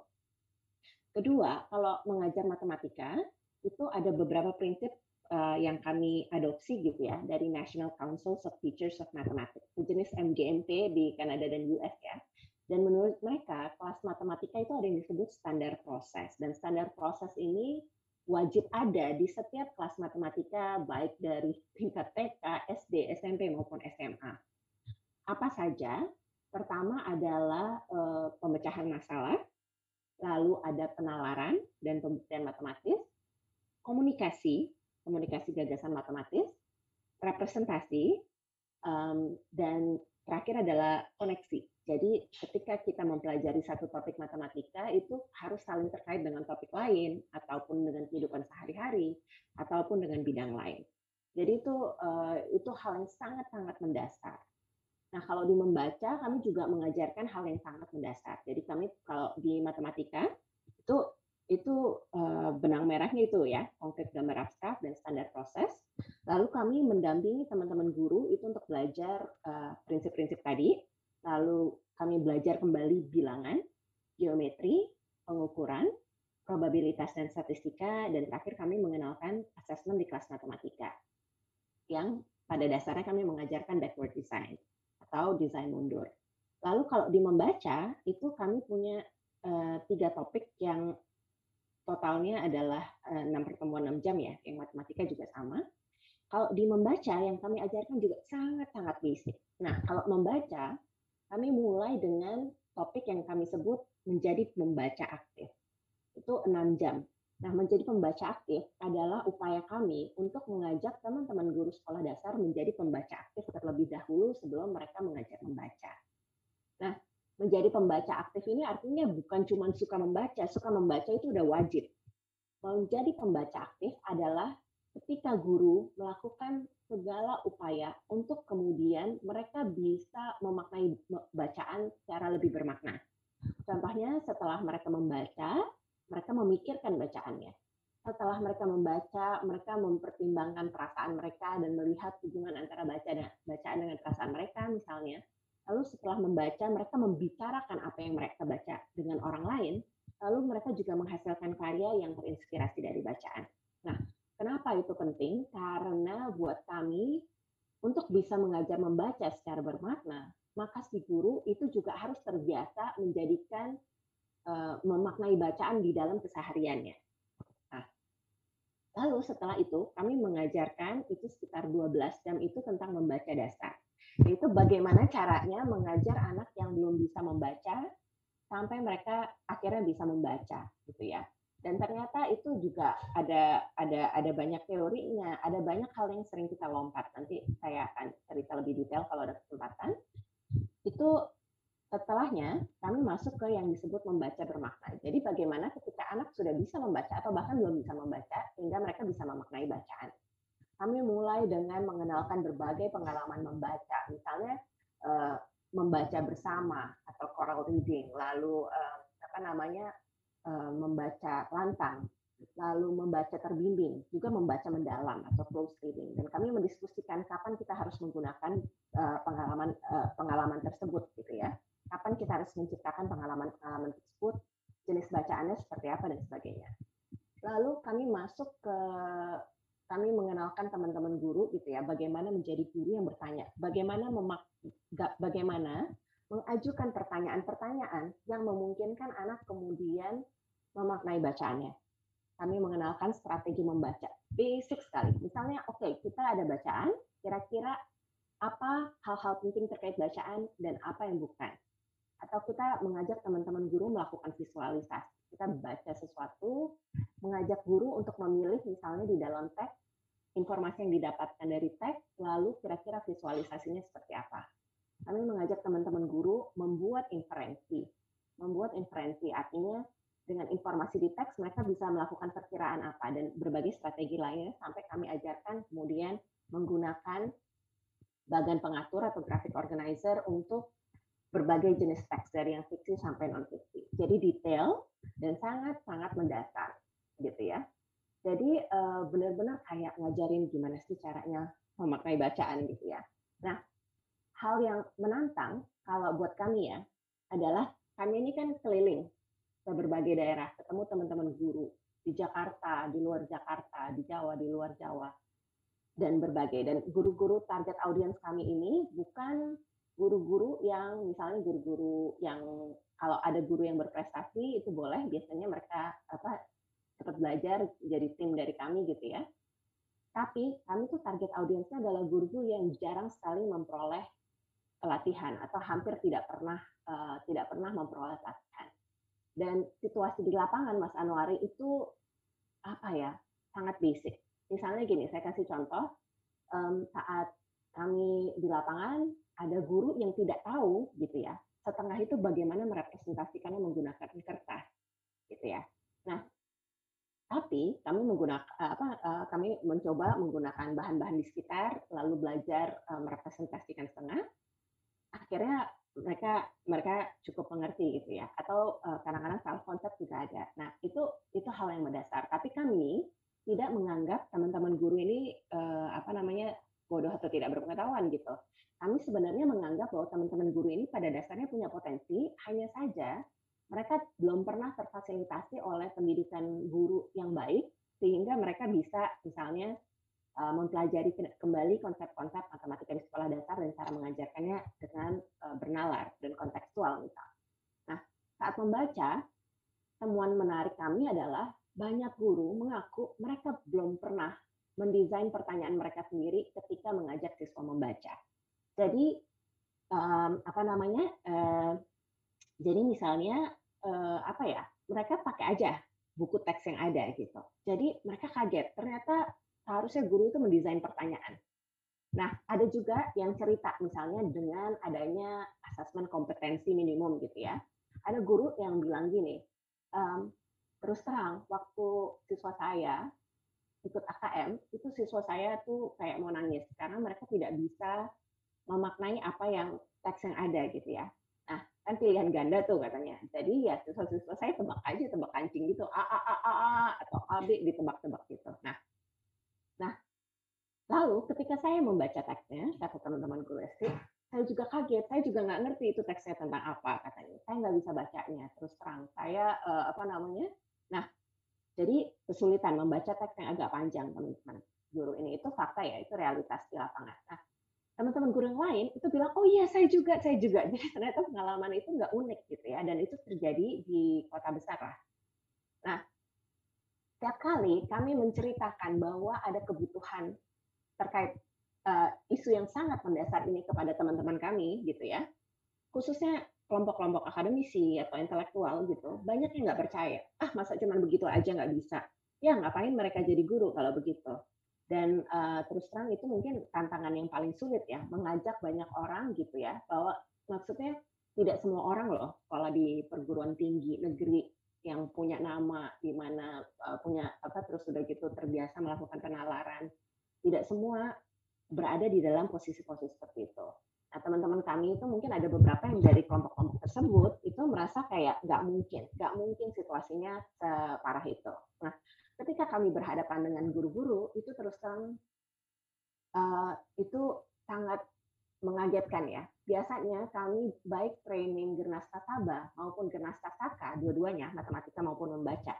Kedua, kalau mengajar matematika itu ada beberapa prinsip uh, yang kami adopsi gitu ya dari National Council of Teachers of Mathematics, sejenis MGMT di Kanada dan US ya. Dan menurut mereka, kelas matematika itu ada yang disebut standar proses. Dan standar proses ini wajib ada di setiap kelas matematika, baik dari tingkat TK, SD, SMP, maupun SMA. Apa saja? Pertama adalah e, pemecahan masalah, lalu ada penalaran dan pembuktian matematis, komunikasi, komunikasi gagasan matematis, representasi, um, dan terakhir adalah koneksi. Jadi ketika kita mempelajari satu topik matematika itu harus saling terkait dengan topik lain ataupun dengan kehidupan sehari-hari ataupun dengan bidang lain. Jadi itu uh, itu hal yang sangat-sangat mendasar. Nah, kalau di membaca kami juga mengajarkan hal yang sangat mendasar. Jadi kami kalau di matematika itu itu uh, benang merahnya itu ya, konkret gambar abstrak dan standar proses. Lalu kami mendampingi teman-teman guru itu untuk belajar eh, prinsip-prinsip tadi. Lalu kami belajar kembali bilangan, geometri, pengukuran, probabilitas dan statistika, dan terakhir kami mengenalkan asesmen di kelas matematika. Yang pada dasarnya kami mengajarkan backward design atau desain mundur. Lalu kalau di membaca, itu kami punya uh, tiga topik yang totalnya adalah enam pertemuan enam jam ya, yang matematika juga sama. Kalau di membaca yang kami ajarkan juga sangat-sangat basic. Nah, kalau membaca, kami mulai dengan topik yang kami sebut menjadi membaca aktif. Itu enam jam. Nah, menjadi pembaca aktif adalah upaya kami untuk mengajak teman-teman guru sekolah dasar menjadi pembaca aktif terlebih dahulu sebelum mereka mengajar membaca. Nah, menjadi pembaca aktif ini artinya bukan cuma suka membaca, suka membaca itu udah wajib. Menjadi pembaca aktif adalah ketika guru melakukan segala upaya untuk kemudian mereka bisa memaknai bacaan secara lebih bermakna. Contohnya setelah mereka membaca, mereka memikirkan bacaannya. Setelah mereka membaca, mereka mempertimbangkan perasaan mereka dan melihat hubungan antara baca dan bacaan dengan perasaan mereka misalnya. Lalu setelah membaca, mereka membicarakan apa yang mereka baca dengan orang lain. Lalu mereka juga menghasilkan karya yang terinspirasi dari bacaan. Nah, Kenapa itu penting? Karena buat kami untuk bisa mengajar membaca secara bermakna, maka si guru itu juga harus terbiasa menjadikan uh, memaknai bacaan di dalam kesehariannya. Nah, lalu setelah itu kami mengajarkan itu sekitar 12 jam itu tentang membaca dasar. Yaitu bagaimana caranya mengajar anak yang belum bisa membaca sampai mereka akhirnya bisa membaca gitu ya dan ternyata itu juga ada ada ada banyak teorinya ada banyak hal yang sering kita lompat. Nanti saya akan cerita lebih detail kalau ada kesempatan. Itu setelahnya kami masuk ke yang disebut membaca bermakna. Jadi bagaimana ketika anak sudah bisa membaca atau bahkan belum bisa membaca sehingga mereka bisa memaknai bacaan. Kami mulai dengan mengenalkan berbagai pengalaman membaca. Misalnya eh, membaca bersama atau choral reading. Lalu eh, apa namanya membaca lantang, lalu membaca terbimbing, juga membaca mendalam atau close reading. Dan kami mendiskusikan kapan kita harus menggunakan eh, pengalaman eh, pengalaman tersebut, gitu ya. Kapan kita harus menciptakan pengalaman-pengalaman tersebut, jenis bacaannya seperti apa dan sebagainya. Lalu kami masuk ke kami mengenalkan teman-teman guru gitu ya, bagaimana menjadi guru yang bertanya, bagaimana memak bagaimana mengajukan pertanyaan-pertanyaan yang memungkinkan anak kemudian memaknai bacaannya. Kami mengenalkan strategi membaca. Basic sekali. Misalnya, oke, okay, kita ada bacaan, kira-kira apa hal-hal penting terkait bacaan dan apa yang bukan. Atau kita mengajak teman-teman guru melakukan visualisasi. Kita baca sesuatu, mengajak guru untuk memilih misalnya di dalam teks, informasi yang didapatkan dari teks, lalu kira-kira visualisasinya seperti apa kami mengajak teman-teman guru membuat inferensi. Membuat inferensi artinya dengan informasi di teks mereka bisa melakukan perkiraan apa dan berbagai strategi lainnya sampai kami ajarkan kemudian menggunakan bagan pengatur atau graphic organizer untuk berbagai jenis teks dari yang fiksi sampai non fiksi. Jadi detail dan sangat-sangat mendasar gitu ya. Jadi eh, benar-benar kayak ngajarin gimana sih caranya memakai bacaan gitu ya. Nah, hal yang menantang kalau buat kami ya adalah kami ini kan keliling ke berbagai daerah, ketemu teman-teman guru di Jakarta, di luar Jakarta, di Jawa, di luar Jawa, dan berbagai. Dan guru-guru target audiens kami ini bukan guru-guru yang misalnya guru-guru yang kalau ada guru yang berprestasi itu boleh biasanya mereka apa cepat belajar jadi tim dari kami gitu ya. Tapi kami tuh target audiensnya adalah guru-guru yang jarang sekali memperoleh pelatihan atau hampir tidak pernah uh, tidak pernah memperoleh pelatihan. Dan situasi di lapangan Mas Anwari itu apa ya sangat basic. Misalnya gini, saya kasih contoh um, saat kami di lapangan ada guru yang tidak tahu gitu ya setengah itu bagaimana merepresentasikannya menggunakan kertas gitu ya. Nah, tapi kami menggunakan apa uh, kami mencoba menggunakan bahan-bahan di sekitar lalu belajar merepresentasikan setengah akhirnya mereka mereka cukup mengerti gitu ya. Atau kadang-kadang uh, self concept juga ada. Nah itu itu hal yang mendasar. Tapi kami tidak menganggap teman-teman guru ini uh, apa namanya bodoh atau tidak berpengetahuan gitu. Kami sebenarnya menganggap bahwa teman-teman guru ini pada dasarnya punya potensi hanya saja mereka belum pernah terfasilitasi oleh pendidikan guru yang baik sehingga mereka bisa misalnya uh, mempelajari kembali konsep-konsep matematika di sekolah dasar dan cara mengajarkannya dengan uh, bernalar dan kontekstual misal. Nah, saat membaca, temuan menarik kami adalah banyak guru mengaku mereka belum pernah mendesain pertanyaan mereka sendiri ketika mengajak siswa membaca. Jadi um, apa namanya? Uh, jadi misalnya uh, apa ya? Mereka pakai aja buku teks yang ada gitu. Jadi mereka kaget ternyata seharusnya guru itu mendesain pertanyaan. Nah, ada juga yang cerita misalnya dengan adanya asesmen kompetensi minimum gitu ya. Ada guru yang bilang gini, um, terus terang waktu siswa saya ikut AKM itu siswa saya tuh kayak mau nangis karena mereka tidak bisa memaknai apa yang teks yang ada gitu ya. Nah, kan pilihan ganda tuh katanya. Jadi ya siswa-siswa saya tebak aja tebak kancing gitu a a a a, a atau a b ditebak-tebak gitu. Nah, nah Lalu ketika saya membaca teksnya, kata teman-teman guru SD, saya juga kaget, saya juga nggak ngerti itu teksnya tentang apa katanya. Saya nggak bisa bacanya, terus terang. Saya uh, apa namanya? Nah, jadi kesulitan membaca teks yang agak panjang, teman-teman. Guru ini itu fakta ya, itu realitas di lapangan. Nah, teman-teman guru yang lain itu bilang, oh iya saya juga, saya juga. (laughs) Jadi ternyata pengalaman itu nggak unik gitu ya, dan itu terjadi di kota besar lah. Nah, setiap kali kami menceritakan bahwa ada kebutuhan terkait uh, isu yang sangat mendasar ini kepada teman-teman kami gitu ya khususnya kelompok-kelompok akademisi atau intelektual gitu banyak yang nggak percaya. Ah masa cuman begitu aja nggak bisa? Ya ngapain mereka jadi guru kalau begitu? Dan uh, terus terang itu mungkin tantangan yang paling sulit ya mengajak banyak orang gitu ya bahwa maksudnya tidak semua orang loh kalau di perguruan tinggi negeri yang punya nama di mana uh, punya apa terus sudah gitu terbiasa melakukan penalaran tidak semua berada di dalam posisi-posisi seperti itu. Nah, teman-teman kami itu mungkin ada beberapa yang dari kelompok-kelompok tersebut itu merasa kayak nggak mungkin, nggak mungkin situasinya separah itu. Nah, ketika kami berhadapan dengan guru-guru itu terus terang uh, itu sangat mengagetkan ya. Biasanya kami baik training Gernas Tasaba maupun Gernas Tasaka, dua-duanya matematika maupun membaca.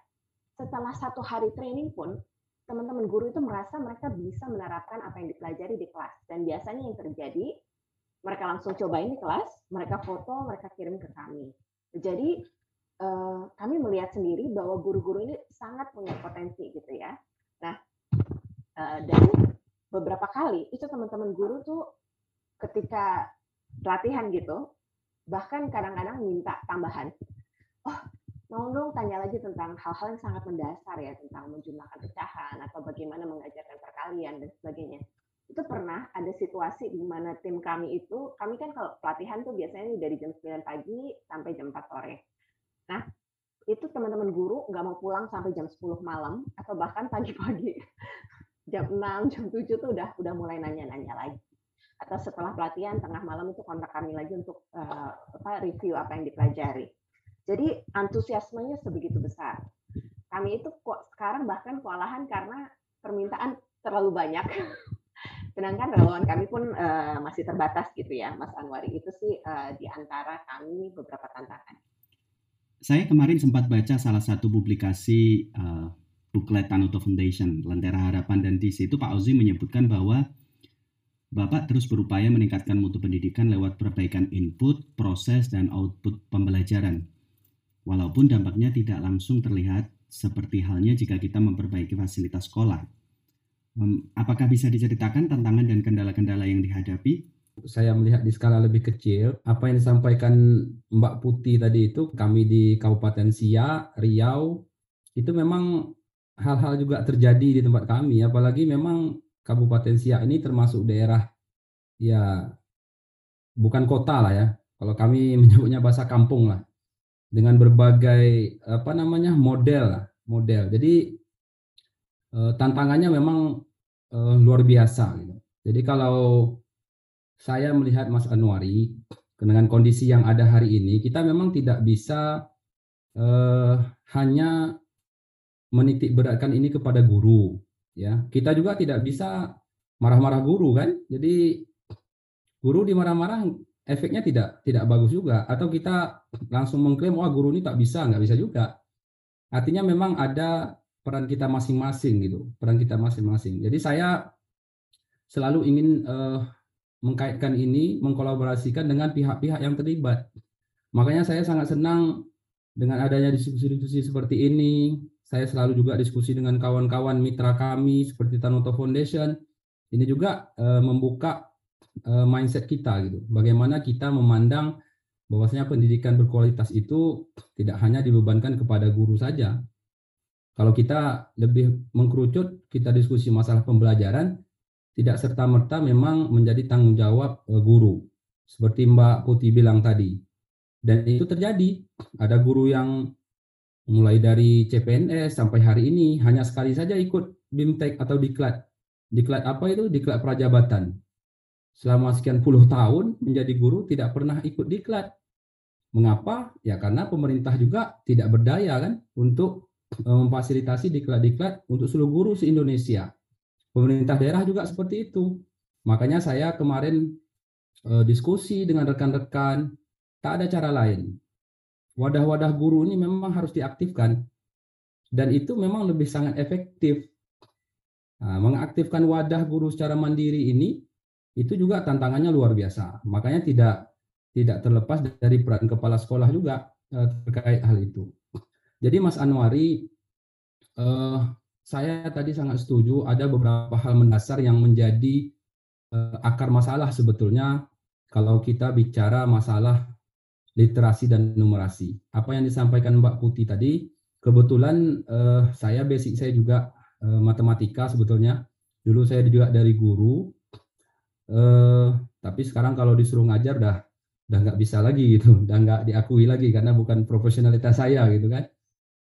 Setelah satu hari training pun teman-teman guru itu merasa mereka bisa menerapkan apa yang dipelajari di kelas. Dan biasanya yang terjadi, mereka langsung cobain di kelas, mereka foto, mereka kirim ke kami. Jadi eh, kami melihat sendiri bahwa guru-guru ini sangat punya potensi gitu ya. Nah, eh, dan beberapa kali itu teman-teman guru tuh ketika latihan gitu, bahkan kadang-kadang minta tambahan. Oh, mau dong tanya lagi tentang hal-hal yang sangat mendasar ya tentang menjumlahkan pecahan atau bagaimana mengajarkan perkalian dan sebagainya. Itu pernah ada situasi di mana tim kami itu, kami kan kalau pelatihan tuh biasanya dari jam 9 pagi sampai jam 4 sore. Nah, itu teman-teman guru nggak mau pulang sampai jam 10 malam atau bahkan pagi-pagi (laughs) jam 6, jam 7 tuh udah udah mulai nanya-nanya lagi. Atau setelah pelatihan tengah malam itu kontak kami lagi untuk uh, apa review apa yang dipelajari jadi antusiasmenya sebegitu besar. Kami itu kok sekarang bahkan kewalahan karena permintaan terlalu banyak. (laughs) Sedangkan relawan kami pun uh, masih terbatas gitu ya, Mas Anwari. Itu sih uh, di antara kami beberapa tantangan. Saya kemarin sempat baca salah satu publikasi uh, buklet Tanuto Foundation, Lentera Harapan, dan di situ Pak Ozi menyebutkan bahwa Bapak terus berupaya meningkatkan mutu pendidikan lewat perbaikan input, proses, dan output pembelajaran walaupun dampaknya tidak langsung terlihat seperti halnya jika kita memperbaiki fasilitas sekolah. Apakah bisa diceritakan tantangan dan kendala-kendala yang dihadapi? Saya melihat di skala lebih kecil, apa yang disampaikan Mbak Putih tadi itu, kami di Kabupaten Siak, Riau, itu memang hal-hal juga terjadi di tempat kami, apalagi memang Kabupaten Siak ini termasuk daerah ya bukan kota lah ya. Kalau kami (laughs) menyebutnya bahasa kampung lah dengan berbagai apa namanya model model. Jadi eh, tantangannya memang eh, luar biasa gitu. Jadi kalau saya melihat Mas Anwari dengan kondisi yang ada hari ini, kita memang tidak bisa eh, hanya menitik beratkan ini kepada guru, ya. Kita juga tidak bisa marah-marah guru kan. Jadi guru dimarah-marah efeknya tidak tidak bagus juga. Atau kita langsung mengklaim wah guru ini tak bisa nggak bisa juga. Artinya memang ada peran kita masing-masing gitu. Peran kita masing-masing. Jadi saya selalu ingin uh, mengkaitkan ini mengkolaborasikan dengan pihak-pihak yang terlibat. Makanya saya sangat senang dengan adanya diskusi-diskusi seperti ini saya selalu juga diskusi dengan kawan-kawan mitra kami seperti Tanoto Foundation. Ini juga uh, membuka uh, mindset kita gitu. Bagaimana kita memandang bahwasanya pendidikan berkualitas itu tidak hanya dibebankan kepada guru saja. Kalau kita lebih mengkerucut, kita diskusi masalah pembelajaran, tidak serta-merta memang menjadi tanggung jawab uh, guru. Seperti Mbak Putih bilang tadi. Dan itu terjadi. Ada guru yang mulai dari CPNS sampai hari ini hanya sekali saja ikut BIMTEK atau diklat. Diklat apa itu? Diklat prajabatan. Selama sekian puluh tahun menjadi guru tidak pernah ikut diklat. Mengapa? Ya karena pemerintah juga tidak berdaya kan untuk eh, memfasilitasi diklat-diklat untuk seluruh guru se-Indonesia. Pemerintah daerah juga seperti itu. Makanya saya kemarin eh, diskusi dengan rekan-rekan, tak ada cara lain wadah-wadah guru ini memang harus diaktifkan dan itu memang lebih sangat efektif. Nah, mengaktifkan wadah guru secara mandiri ini itu juga tantangannya luar biasa. Makanya tidak tidak terlepas dari peran kepala sekolah juga eh, terkait hal itu. Jadi Mas Anwari, eh, saya tadi sangat setuju ada beberapa hal mendasar yang menjadi eh, akar masalah sebetulnya kalau kita bicara masalah literasi dan numerasi. Apa yang disampaikan Mbak Putih tadi, kebetulan eh, saya basic saya juga eh, matematika sebetulnya. Dulu saya juga dari guru, eh, tapi sekarang kalau disuruh ngajar dah udah nggak bisa lagi gitu, (laughs) udah nggak diakui lagi karena bukan profesionalitas saya gitu kan.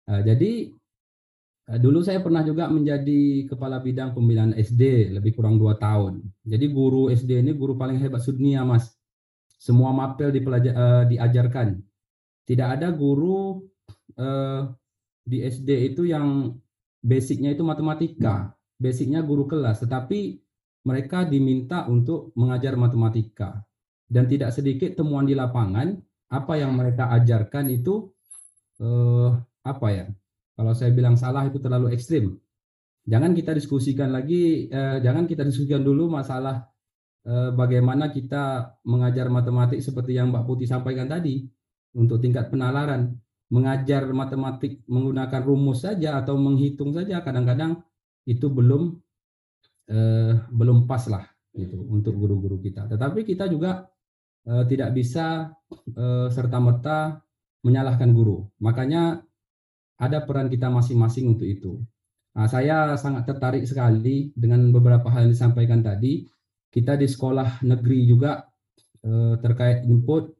Nah, jadi eh, dulu saya pernah juga menjadi kepala bidang pembinaan SD lebih kurang dua tahun. Jadi guru SD ini guru paling hebat dunia mas semua mapel uh, diajarkan. Tidak ada guru uh, di SD itu yang basicnya itu matematika, basicnya guru kelas, tetapi mereka diminta untuk mengajar matematika. Dan tidak sedikit temuan di lapangan, apa yang mereka ajarkan itu uh, apa ya? Kalau saya bilang salah itu terlalu ekstrim. Jangan kita diskusikan lagi, eh, jangan kita diskusikan dulu masalah Eh, bagaimana kita mengajar matematik seperti yang Mbak Putih sampaikan tadi untuk tingkat penalaran. Mengajar matematik menggunakan rumus saja atau menghitung saja kadang-kadang itu belum eh, belum pas lah gitu untuk guru-guru kita. Tetapi kita juga eh, tidak bisa eh, serta-merta menyalahkan guru. Makanya ada peran kita masing-masing untuk itu. Nah, saya sangat tertarik sekali dengan beberapa hal yang disampaikan tadi kita di sekolah negeri juga eh, terkait input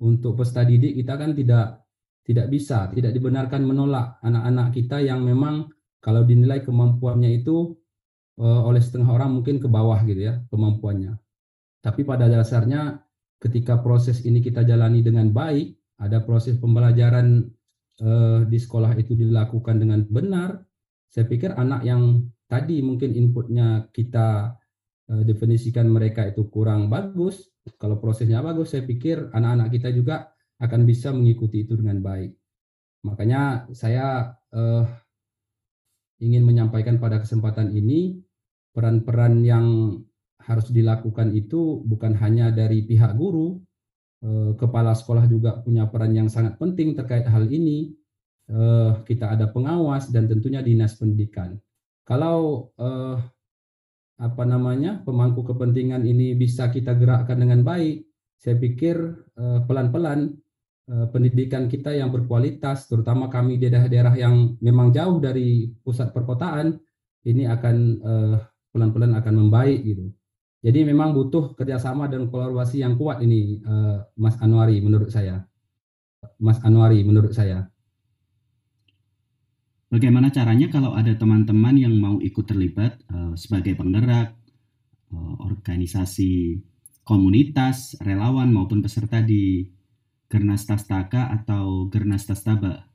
untuk peserta didik kita kan tidak tidak bisa, tidak dibenarkan menolak anak-anak kita yang memang kalau dinilai kemampuannya itu eh, oleh setengah orang mungkin ke bawah gitu ya kemampuannya. Tapi pada dasarnya ketika proses ini kita jalani dengan baik, ada proses pembelajaran eh, di sekolah itu dilakukan dengan benar, saya pikir anak yang tadi mungkin inputnya kita definisikan mereka itu kurang bagus, kalau prosesnya bagus, saya pikir anak-anak kita juga akan bisa mengikuti itu dengan baik. Makanya saya eh, ingin menyampaikan pada kesempatan ini peran-peran yang harus dilakukan itu bukan hanya dari pihak guru, eh, kepala sekolah juga punya peran yang sangat penting terkait hal ini. Eh, kita ada pengawas dan tentunya dinas pendidikan. Kalau eh, apa namanya pemangku kepentingan ini bisa kita gerakkan dengan baik, saya pikir eh, pelan-pelan uh, pendidikan kita yang berkualitas, terutama kami di daerah-daerah yang memang jauh dari pusat perkotaan, ini akan uh, pelan-pelan akan membaik gitu. Jadi memang butuh kerjasama dan kolaborasi yang kuat ini, Mas Anwari menurut saya. Mas Anwari menurut saya. Bagaimana caranya kalau ada teman-teman yang mau ikut terlibat sebagai penggerak, uh, organisasi komunitas, relawan maupun peserta di Gernas Tastaka atau Gernas Tastaba?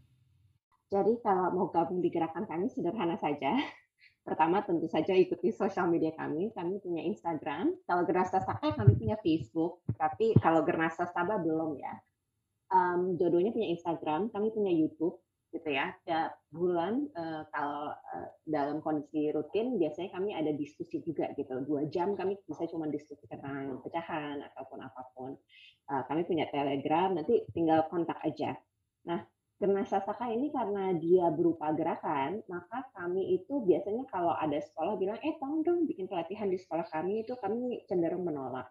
Jadi kalau mau gabung di gerakan kami sederhana saja. (laughs) Pertama tentu saja ikuti sosial media kami. Kami punya Instagram. Kalau Gernas Tastaka kami punya Facebook. Tapi kalau Gernas Tastaba belum ya. Um, dua-duanya punya Instagram. Kami punya YouTube gitu ya. Tiap bulan uh, kalau uh, dalam kondisi rutin biasanya kami ada diskusi juga gitu. Dua jam kami bisa cuma diskusi tentang pecahan ataupun apa pun. Uh, kami punya Telegram, nanti tinggal kontak aja. Nah, Gernas Sasaka ini karena dia berupa gerakan, maka kami itu biasanya kalau ada sekolah bilang, eh tolong dong bikin pelatihan di sekolah kami, itu kami cenderung menolak.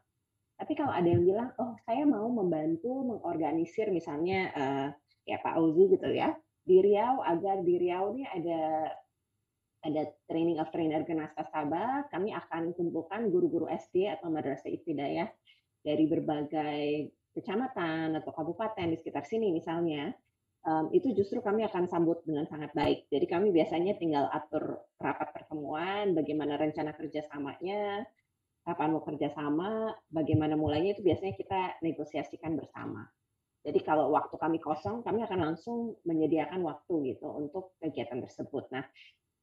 Tapi kalau ada yang bilang, oh saya mau membantu mengorganisir misalnya uh, ya Pak Auzi gitu ya, di Riau agar di Riau ini ada ada training of trainer Genasa Sabah, kami akan kumpulkan guru-guru SD atau madrasah ibtidaiyah dari berbagai kecamatan atau kabupaten di sekitar sini misalnya um, itu justru kami akan sambut dengan sangat baik. Jadi kami biasanya tinggal atur rapat pertemuan, bagaimana rencana kerjasamanya, kapan mau kerjasama, bagaimana mulainya itu biasanya kita negosiasikan bersama. Jadi kalau waktu kami kosong, kami akan langsung menyediakan waktu gitu untuk kegiatan tersebut. Nah,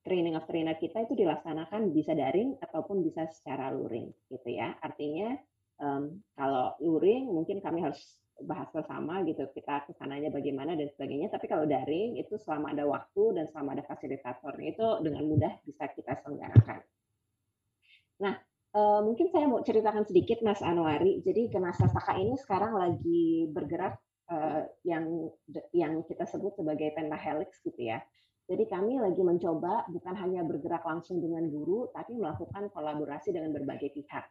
training of trainer kita itu dilaksanakan bisa daring ataupun bisa secara luring gitu ya. Artinya um, kalau luring mungkin kami harus bahas bersama gitu kita ke sananya bagaimana dan sebagainya tapi kalau daring itu selama ada waktu dan selama ada fasilitatornya itu dengan mudah bisa kita selenggarakan nah uh, mungkin saya mau ceritakan sedikit Mas Anwari jadi Kenasa Saka ini sekarang lagi bergerak uh, yang yang kita sebut sebagai pentahelix gitu ya jadi kami lagi mencoba bukan hanya bergerak langsung dengan guru, tapi melakukan kolaborasi dengan berbagai pihak.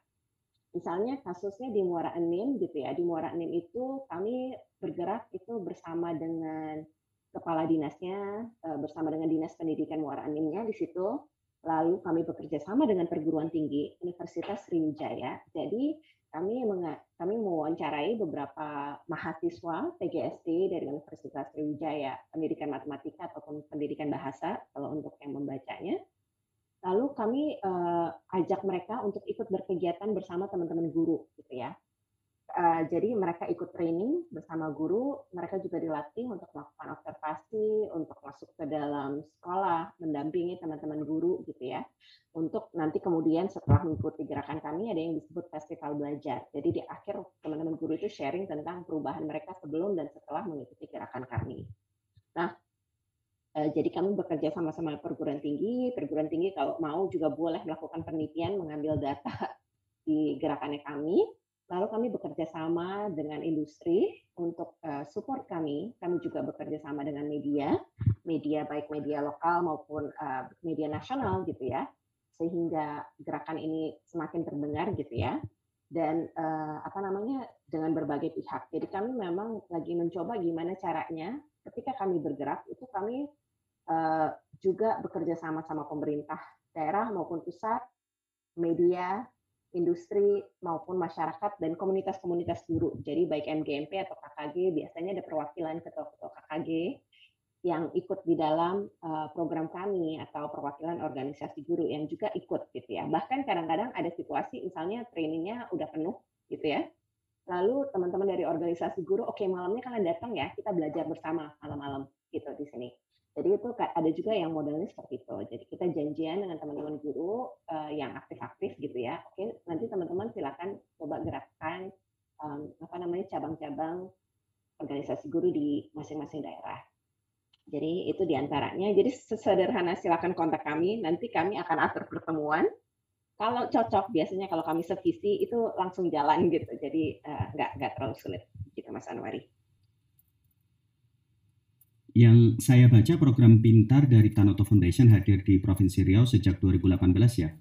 Misalnya kasusnya di Muara Enim gitu ya. Di Muara Enim itu kami bergerak itu bersama dengan kepala dinasnya, eh, bersama dengan Dinas Pendidikan Muara Enimnya di situ. Lalu kami bekerja sama dengan perguruan tinggi Universitas Sriwijaya. Jadi kami kami mewawancarai beberapa mahasiswa PGSD dari Universitas Sriwijaya, pendidikan matematika ataupun pendidikan bahasa kalau untuk yang membacanya lalu kami uh, ajak mereka untuk ikut berkegiatan bersama teman-teman guru gitu ya. Uh, jadi mereka ikut training bersama guru, mereka juga dilatih untuk melakukan observasi, untuk masuk ke dalam sekolah, mendampingi teman-teman guru gitu ya. Untuk nanti kemudian setelah mengikuti gerakan kami ada yang disebut festival belajar. Jadi di akhir teman-teman guru itu sharing tentang perubahan mereka sebelum dan setelah mengikuti gerakan kami. Nah, Eh, jadi kami bekerja sama-sama perguruan tinggi. Perguruan tinggi kalau mau juga boleh melakukan penelitian, mengambil data (laughs) di gerakannya kami. Lalu kami bekerja sama dengan industri untuk uh, support kami. Kami juga bekerja sama dengan media, media baik media lokal maupun uh, media nasional gitu ya, sehingga gerakan ini semakin terdengar gitu ya. Dan uh, apa namanya dengan berbagai pihak. Jadi kami memang lagi mencoba gimana caranya ketika kami bergerak itu kami Eh, juga bekerja sama sama pemerintah daerah maupun pusat, media, industri maupun masyarakat dan komunitas-komunitas guru. Jadi baik MGMP atau KKG biasanya ada perwakilan ketua-ketua KKG yang ikut di dalam uh, program kami atau perwakilan organisasi guru yang juga ikut gitu ya. Bahkan kadang-kadang ada situasi misalnya trainingnya udah penuh gitu ya. Lalu teman-teman dari organisasi guru, oke okay, malamnya kalian datang ya, kita belajar bersama malam-malam gitu di sini. Jadi itu ada juga yang modelnya seperti itu. Jadi kita janjian dengan teman-teman guru uh, yang aktif-aktif gitu ya. Oke, nanti teman-teman silakan coba gerakkan apa namanya cabang-cabang organisasi guru di masing-masing daerah. Jadi itu di antaranya. Jadi sesederhana silakan kontak kami. Nanti kami akan atur pertemuan. Kalau cocok, biasanya kalau kami sevisi itu langsung jalan gitu. Jadi uh, nggak nggak terlalu sulit gitu Mas Anwari. Yang saya baca program Pintar dari Tanoto Foundation hadir di Provinsi Riau sejak 2018 ya.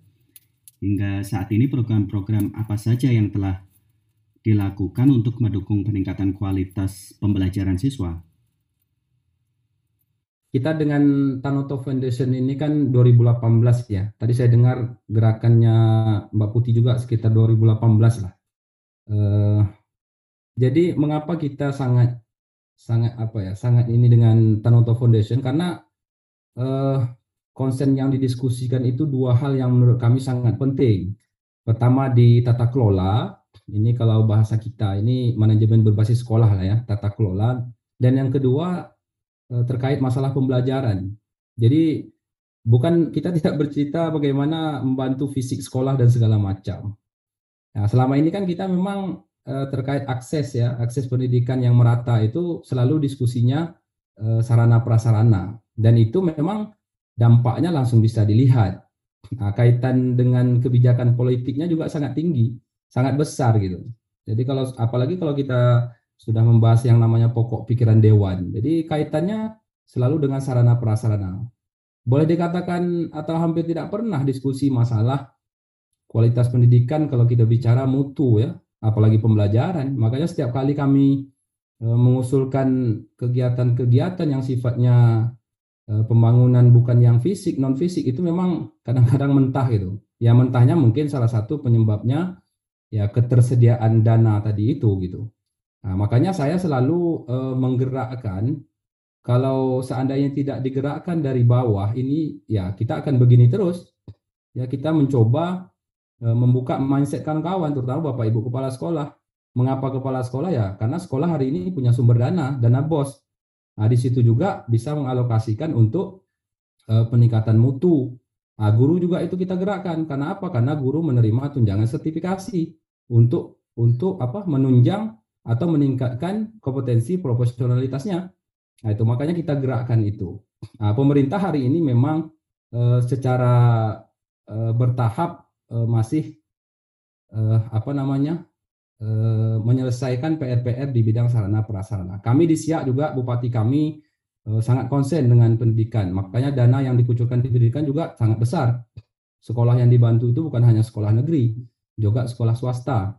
Hingga saat ini program-program apa saja yang telah dilakukan untuk mendukung peningkatan kualitas pembelajaran siswa? Kita dengan Tanoto Foundation ini kan 2018 ya. Tadi saya dengar gerakannya Mbak Putih juga sekitar 2018 lah. Uh, jadi mengapa kita sangat sangat apa ya sangat ini dengan Tanoto Foundation karena uh, konsen yang didiskusikan itu dua hal yang menurut kami sangat penting. Pertama di tata kelola, ini kalau bahasa kita ini manajemen berbasis sekolah lah ya, tata kelola. Dan yang kedua uh, terkait masalah pembelajaran. Jadi bukan kita (laughs) tidak bercerita bagaimana membantu fisik sekolah dan segala macam. Nah, selama ini kan kita memang Eh, terkait akses ya, akses pendidikan yang merata itu selalu diskusinya eh, sarana prasarana dan itu memang dampaknya langsung bisa dilihat. Nah, kaitan dengan kebijakan politiknya juga sangat tinggi, sangat besar gitu. Jadi kalau apalagi kalau kita sudah membahas yang namanya pokok pikiran dewan. Jadi kaitannya selalu dengan sarana prasarana. Boleh dikatakan atau hampir tidak pernah diskusi masalah kualitas pendidikan kalau kita bicara mutu ya, apalagi pembelajaran. Makanya setiap kali kami e, mengusulkan kegiatan-kegiatan yang sifatnya e, pembangunan bukan yang fisik, non fisik itu memang kadang-kadang mentah gitu. Ya mentahnya mungkin salah satu penyebabnya ya ketersediaan dana tadi itu gitu. Nah, makanya saya selalu uh, menggerakkan kalau seandainya tidak digerakkan dari bawah ini ya kita akan begini terus. Ya kita mencoba membuka mindset kawan-kawan terutama Bapak Ibu kepala sekolah. Mengapa kepala sekolah ya? Karena sekolah hari ini punya sumber dana, dana BOS. Nah, di situ juga bisa mengalokasikan untuk uh, peningkatan mutu. Nah, guru juga itu kita gerakkan. Karena apa? Karena guru menerima tunjangan sertifikasi untuk untuk apa? menunjang atau meningkatkan kompetensi profesionalitasnya. Nah, itu makanya kita gerakkan itu. Nah, pemerintah hari ini memang uh, secara uh, bertahap uh, masih uh, apa namanya? uh, menyelesaikan PR-PR di bidang sarana prasarana. Kami di Siak juga bupati kami uh, sangat konsen dengan pendidikan. Makanya dana yang dikucurkan di pendidikan juga sangat besar. Sekolah yang dibantu itu bukan hanya sekolah negeri, juga sekolah swasta.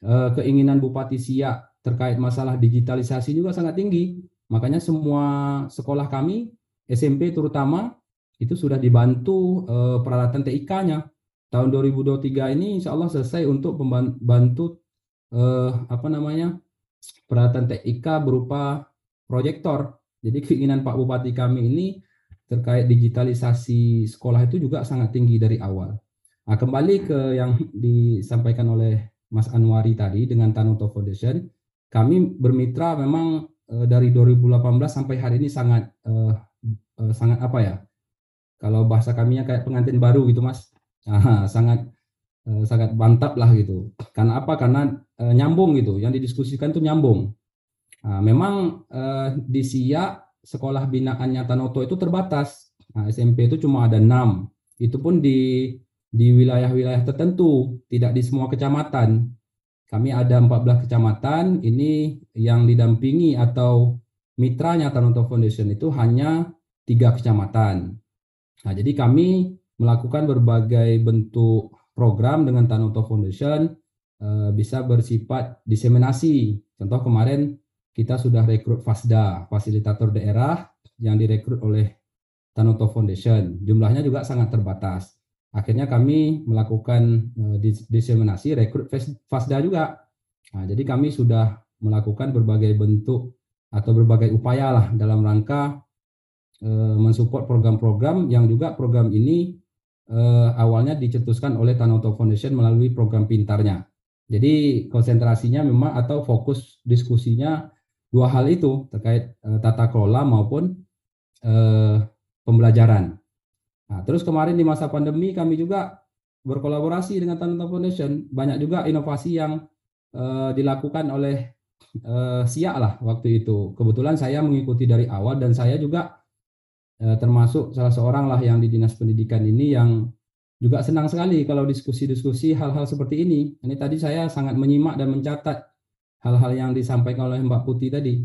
Eh, keinginan Bupati Siak terkait masalah digitalisasi juga sangat tinggi. Makanya semua sekolah kami, SMP terutama, itu sudah dibantu uh, peralatan TIK-nya. Tahun 2023 ini insya Allah selesai untuk membantu uh, apa namanya peralatan TIK berupa proyektor. Jadi keinginan Pak Bupati kami ini terkait digitalisasi sekolah itu juga sangat tinggi dari awal. Nah, kembali ke yang disampaikan oleh Mas Anwari tadi dengan Tanoto Foundation, kami bermitra memang uh, dari 2018 sampai hari ini sangat uh, uh, sangat apa ya? Kalau bahasa kami kayak pengantin baru gitu, Mas. Nah, sangat uh, sangat mantap lah gitu. Karena apa? Karena uh, nyambung gitu. Yang didiskusikan itu nyambung. Nah, memang uh, di SIA sekolah binaannya Tanoto itu terbatas. Nah, SMP itu cuma ada enam. Itu pun di di wilayah-wilayah tertentu, tidak di semua kecamatan. Kami ada 14 kecamatan, ini yang didampingi atau mitranya Tanoto Foundation itu hanya tiga kecamatan. Nah, jadi kami melakukan berbagai bentuk program dengan Tanoto Foundation eh, bisa bersifat diseminasi. Contoh kemarin kita sudah rekrut FASDA, fasilitator daerah yang direkrut oleh Tanoto Foundation. Jumlahnya juga sangat terbatas. Akhirnya kami melakukan uh, diseminasi rekrut FASDA juga. Nah, jadi kami sudah melakukan berbagai bentuk atau berbagai upaya lah dalam rangka uh, mensupport program-program yang juga program ini uh, awalnya dicetuskan oleh Tanoto Foundation melalui program pintarnya. Jadi konsentrasinya memang atau fokus diskusinya dua hal itu terkait uh, tata kelola maupun uh, pembelajaran. Nah, terus kemarin di masa pandemi kami juga berkolaborasi dengan Tanata Foundation. Banyak juga inovasi yang uh, dilakukan oleh uh, Siak lah waktu itu. Kebetulan saya mengikuti dari awal dan saya juga termasuk salah seorang lah yang di Dinas Pendidikan ini yang juga senang sekali kalau diskusi-diskusi hal-hal seperti ini. Ini tadi saya sangat menyimak dan mencatat hal-hal yang disampaikan oleh Mbak Putih tadi.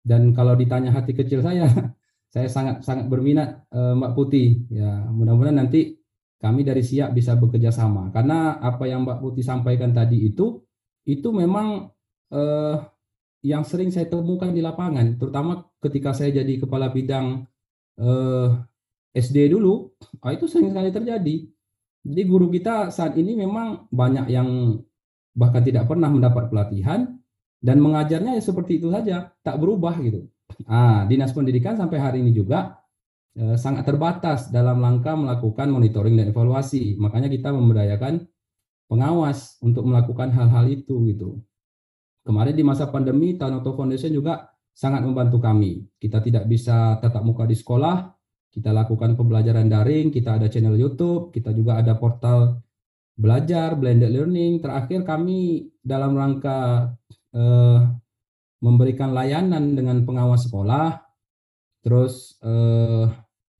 Dan kalau ditanya hati kecil saya, (laughs) saya sangat sangat berminat uh, Mbak Putih. Ya, mudah-mudahan nanti kami dari Siak bisa bekerja sama. Karena apa yang Mbak Putih sampaikan tadi itu itu memang uh, yang sering saya temukan di lapangan, terutama ketika saya jadi kepala bidang eh, SD dulu, ah, itu sering sekali terjadi. Jadi guru kita saat ini memang banyak yang bahkan tidak pernah mendapat pelatihan dan mengajarnya ya seperti itu saja, tak berubah gitu. Nah, Dinas Pendidikan sampai hari ini juga eh, sangat terbatas dalam langkah melakukan monitoring dan evaluasi. Makanya kita memberdayakan pengawas untuk melakukan hal-hal itu gitu. Kemarin di masa pandemi Tanoto Foundation juga sangat membantu kami. Kita tidak bisa tatap muka di sekolah, kita lakukan pembelajaran daring, kita ada channel YouTube, kita juga ada portal belajar, blended learning. Terakhir kami dalam rangka eh, memberikan layanan dengan pengawas sekolah, terus eh,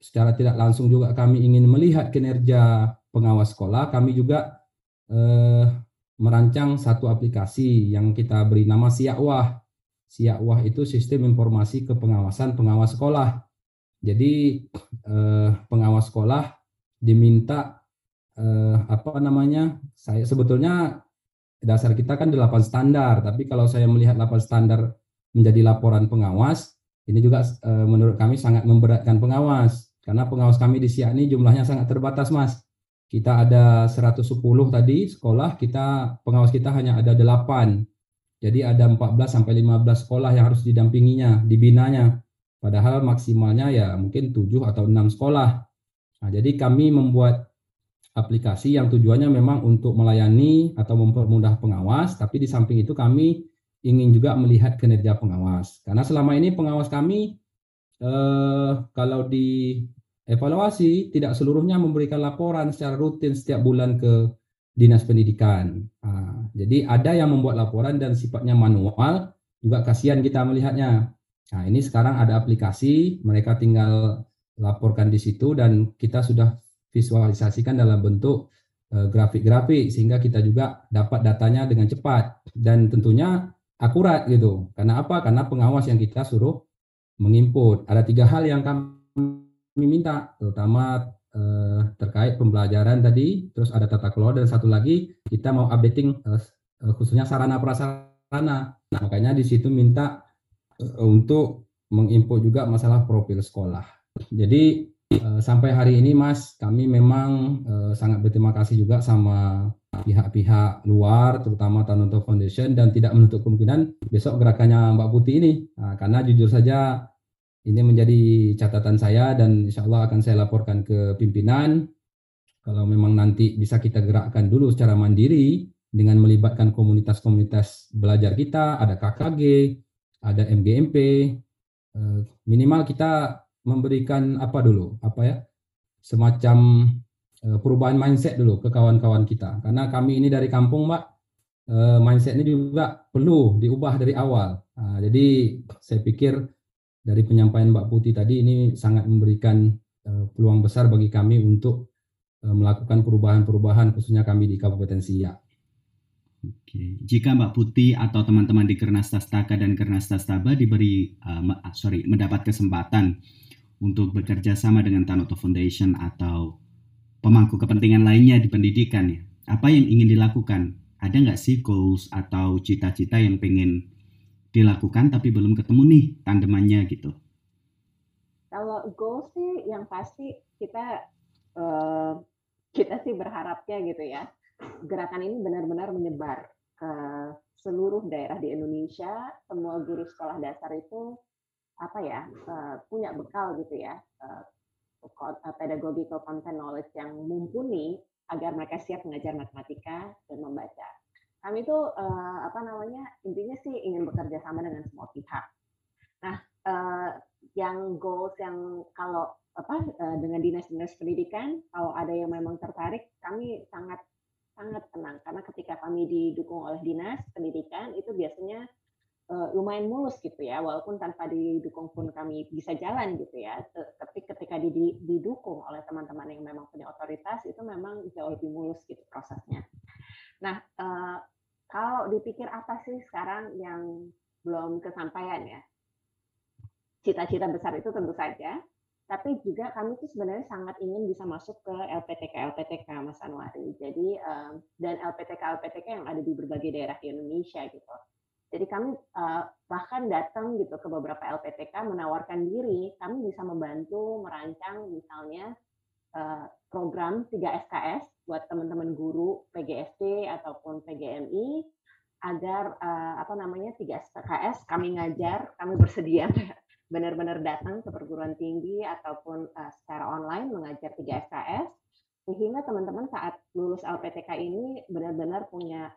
secara tidak langsung juga kami ingin melihat kinerja pengawas sekolah, kami juga eh, merancang satu aplikasi yang kita beri nama Siakwah. SIAWAH itu sistem informasi kepengawasan pengawas sekolah. Jadi eh, pengawas sekolah diminta eh, apa namanya? Saya sebetulnya dasar kita kan 8 standar, tapi kalau saya melihat 8 standar menjadi laporan pengawas, ini juga eh, menurut kami sangat memberatkan pengawas karena pengawas kami di SIA ini jumlahnya sangat terbatas, Mas. Kita ada 110 tadi sekolah, kita pengawas kita hanya ada 8. Jadi ada 14 sampai 15 sekolah yang harus didampinginya, dibinanya. Padahal maksimalnya ya mungkin 7 atau 6 sekolah. Nah, jadi kami membuat aplikasi yang tujuannya memang untuk melayani atau mempermudah pengawas, tapi di samping itu kami ingin juga melihat kinerja pengawas. Karena selama ini pengawas kami eh, kalau di evaluasi tidak seluruhnya memberikan laporan secara rutin setiap bulan ke dinas pendidikan. Nah, jadi ada yang membuat laporan dan sifatnya manual, juga kasihan kita melihatnya. Nah, ini sekarang ada aplikasi, mereka tinggal laporkan di situ dan kita sudah visualisasikan dalam bentuk eh, grafik-grafik sehingga kita juga dapat datanya dengan cepat dan tentunya akurat gitu. Karena apa? Karena pengawas yang kita suruh menginput. Ada tiga hal yang kami minta, terutama uh, terkait pembelajaran tadi, terus ada tata kelola dan satu lagi kita mau updating uh, khususnya sarana prasarana. Nah, makanya di situ minta uh, untuk menginput juga masalah profil sekolah. Jadi uh, sampai hari ini Mas, kami memang uh, sangat berterima kasih juga sama pihak-pihak luar, terutama Tanoto Foundation dan tidak menutup kemungkinan besok gerakannya Mbak Putih ini. Nah, karena jujur saja ini menjadi catatan saya dan insya Allah akan saya laporkan ke pimpinan. Kalau memang nanti bisa kita gerakkan dulu secara mandiri dengan melibatkan komunitas-komunitas belajar kita, ada KKG, ada MGMP, eh, minimal kita memberikan apa dulu, apa ya, semacam eh, perubahan mindset dulu ke kawan-kawan kita. Karena kami ini dari kampung, Mbak, eh, mindset ini juga perlu diubah dari awal. Nah, jadi saya pikir dari penyampaian Mbak Putih tadi ini sangat memberikan peluang besar bagi kami untuk melakukan perubahan-perubahan khususnya kami di Kabupaten Siak. Oke, jika Mbak Putih atau teman-teman di Kernas Tastaka dan Kernas Tastaba diberi, uh, sorry, mendapat kesempatan untuk bekerja sama dengan Tanoto Foundation atau pemangku kepentingan lainnya di pendidikan ya, apa yang ingin dilakukan? Ada nggak sih goals atau cita-cita yang pengen dilakukan tapi belum ketemu nih tandemannya gitu? Kalau goals sih yang pasti kita uh, kita sih berharapnya gitu ya gerakan ini benar-benar menyebar ke seluruh daerah di Indonesia. Semua guru sekolah dasar itu apa ya eh, punya bekal gitu ya uh, pedagogical content knowledge yang mumpuni agar mereka siap mengajar matematika dan membaca. Kami itu apa namanya intinya sih ingin bekerja sama dengan semua pihak. Nah, yang goals yang kalau apa dengan dinas-dinas pendidikan kalau ada yang memang tertarik kami sangat sangat tenang. Karena ketika kami didukung oleh dinas pendidikan itu biasanya uh, lumayan mulus gitu ya. Walaupun tanpa didukung pun kami bisa jalan gitu ya. Tapi ketika didukung oleh teman-teman yang memang punya otoritas itu memang jauh lebih mulus gitu prosesnya nah uh, kalau dipikir apa sih sekarang yang belum kesampaian ya cita-cita besar itu tentu saja tapi juga kami tuh sebenarnya sangat ingin bisa masuk ke LPTK LPTK Mas Anwari. Jadi um, dan LPTK LPTK yang ada di berbagai daerah di Indonesia gitu. Jadi kami uh, bahkan datang gitu ke beberapa LPTK menawarkan diri, kami bisa membantu merancang misalnya program 3 SKS buat teman-teman guru PGSD ataupun PGMI agar uh, apa namanya 3 SKS kami ngajar, kami bersedia (laughs) benar-benar datang ke perguruan tinggi ataupun uh, secara online mengajar 3 SKS sehingga teman-teman saat lulus LPTK ini benar-benar punya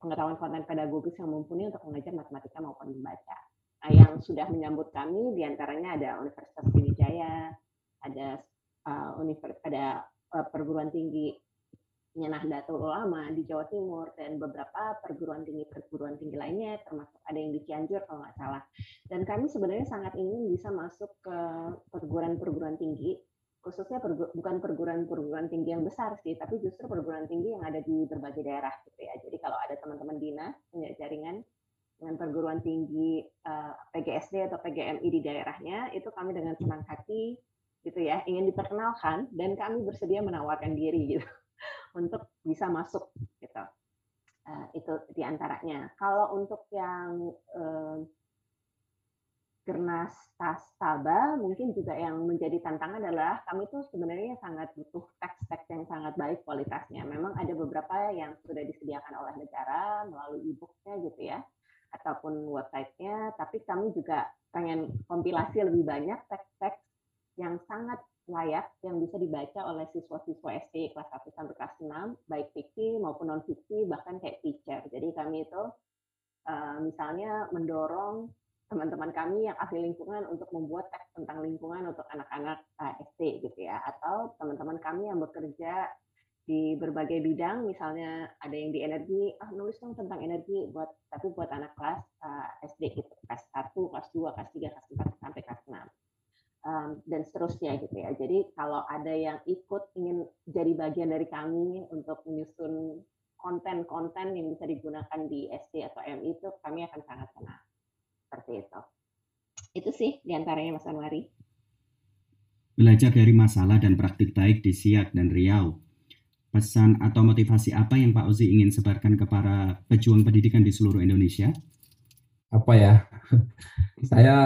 pengetahuan konten pedagogis yang mumpuni untuk mengajar matematika maupun membaca. Nah, yang sudah menyambut kami di antaranya ada Universitas Sriwijaya, ada uh, univers ada uh, perguruan tinggi Nahdlatul Ulama di Jawa Timur dan beberapa perguruan tinggi perguruan tinggi lainnya termasuk ada yang di Cianjur kalau nggak salah. Dan kami sebenarnya sangat ingin bisa masuk ke perguruan-perguruan tinggi khususnya pergu bukan perguruan-perguruan tinggi yang besar sih, tapi justru perguruan tinggi yang ada di berbagai daerah gitu ya. Jadi kalau ada teman-teman dinas punya jaringan dengan perguruan tinggi uh, eh, PGSD atau PGMI di daerahnya, itu kami dengan senang hati gitu ya ingin diperkenalkan dan kami bersedia menawarkan diri gitu untuk bisa masuk gitu. Uh, itu di antaranya. Kalau untuk yang uh, Gernas Tastaba mungkin juga yang menjadi tantangan adalah kami itu sebenarnya sangat butuh teks-teks yang sangat baik kualitasnya. Memang ada beberapa yang sudah disediakan oleh negara melalui e-booknya gitu ya, ataupun websitenya, tapi kami juga pengen kompilasi lebih banyak teks-teks yang sangat layak yang bisa dibaca oleh siswa-siswa SD kelas 1 sampai kelas 6, baik fiksi maupun non fiksi bahkan kayak teacher. Jadi kami itu uh, misalnya mendorong teman-teman kami yang ahli lingkungan untuk membuat teks tentang lingkungan untuk anak-anak eh, SD gitu ya. Atau teman-teman kami yang bekerja di berbagai bidang misalnya ada yang di energi ah nulis dong tentang energi buat tapi buat anak kelas eh, SD gitu. Kelas 1, kelas 2, kelas 3, kelas 4 sampai kelas 6 um, dan seterusnya gitu ya. Jadi kalau ada yang ikut ingin jadi bagian dari kami untuk menyusun konten-konten yang bisa digunakan di SD atau MI itu kami akan sangat senang seperti itu. Itu sih di antaranya Mas Anwari. Belajar dari masalah dan praktik baik di Siak dan Riau. Pesan atau motivasi apa yang Pak Ozi ingin sebarkan ke para pejuang pendidikan di seluruh Indonesia? Apa ya? (laughs) Saya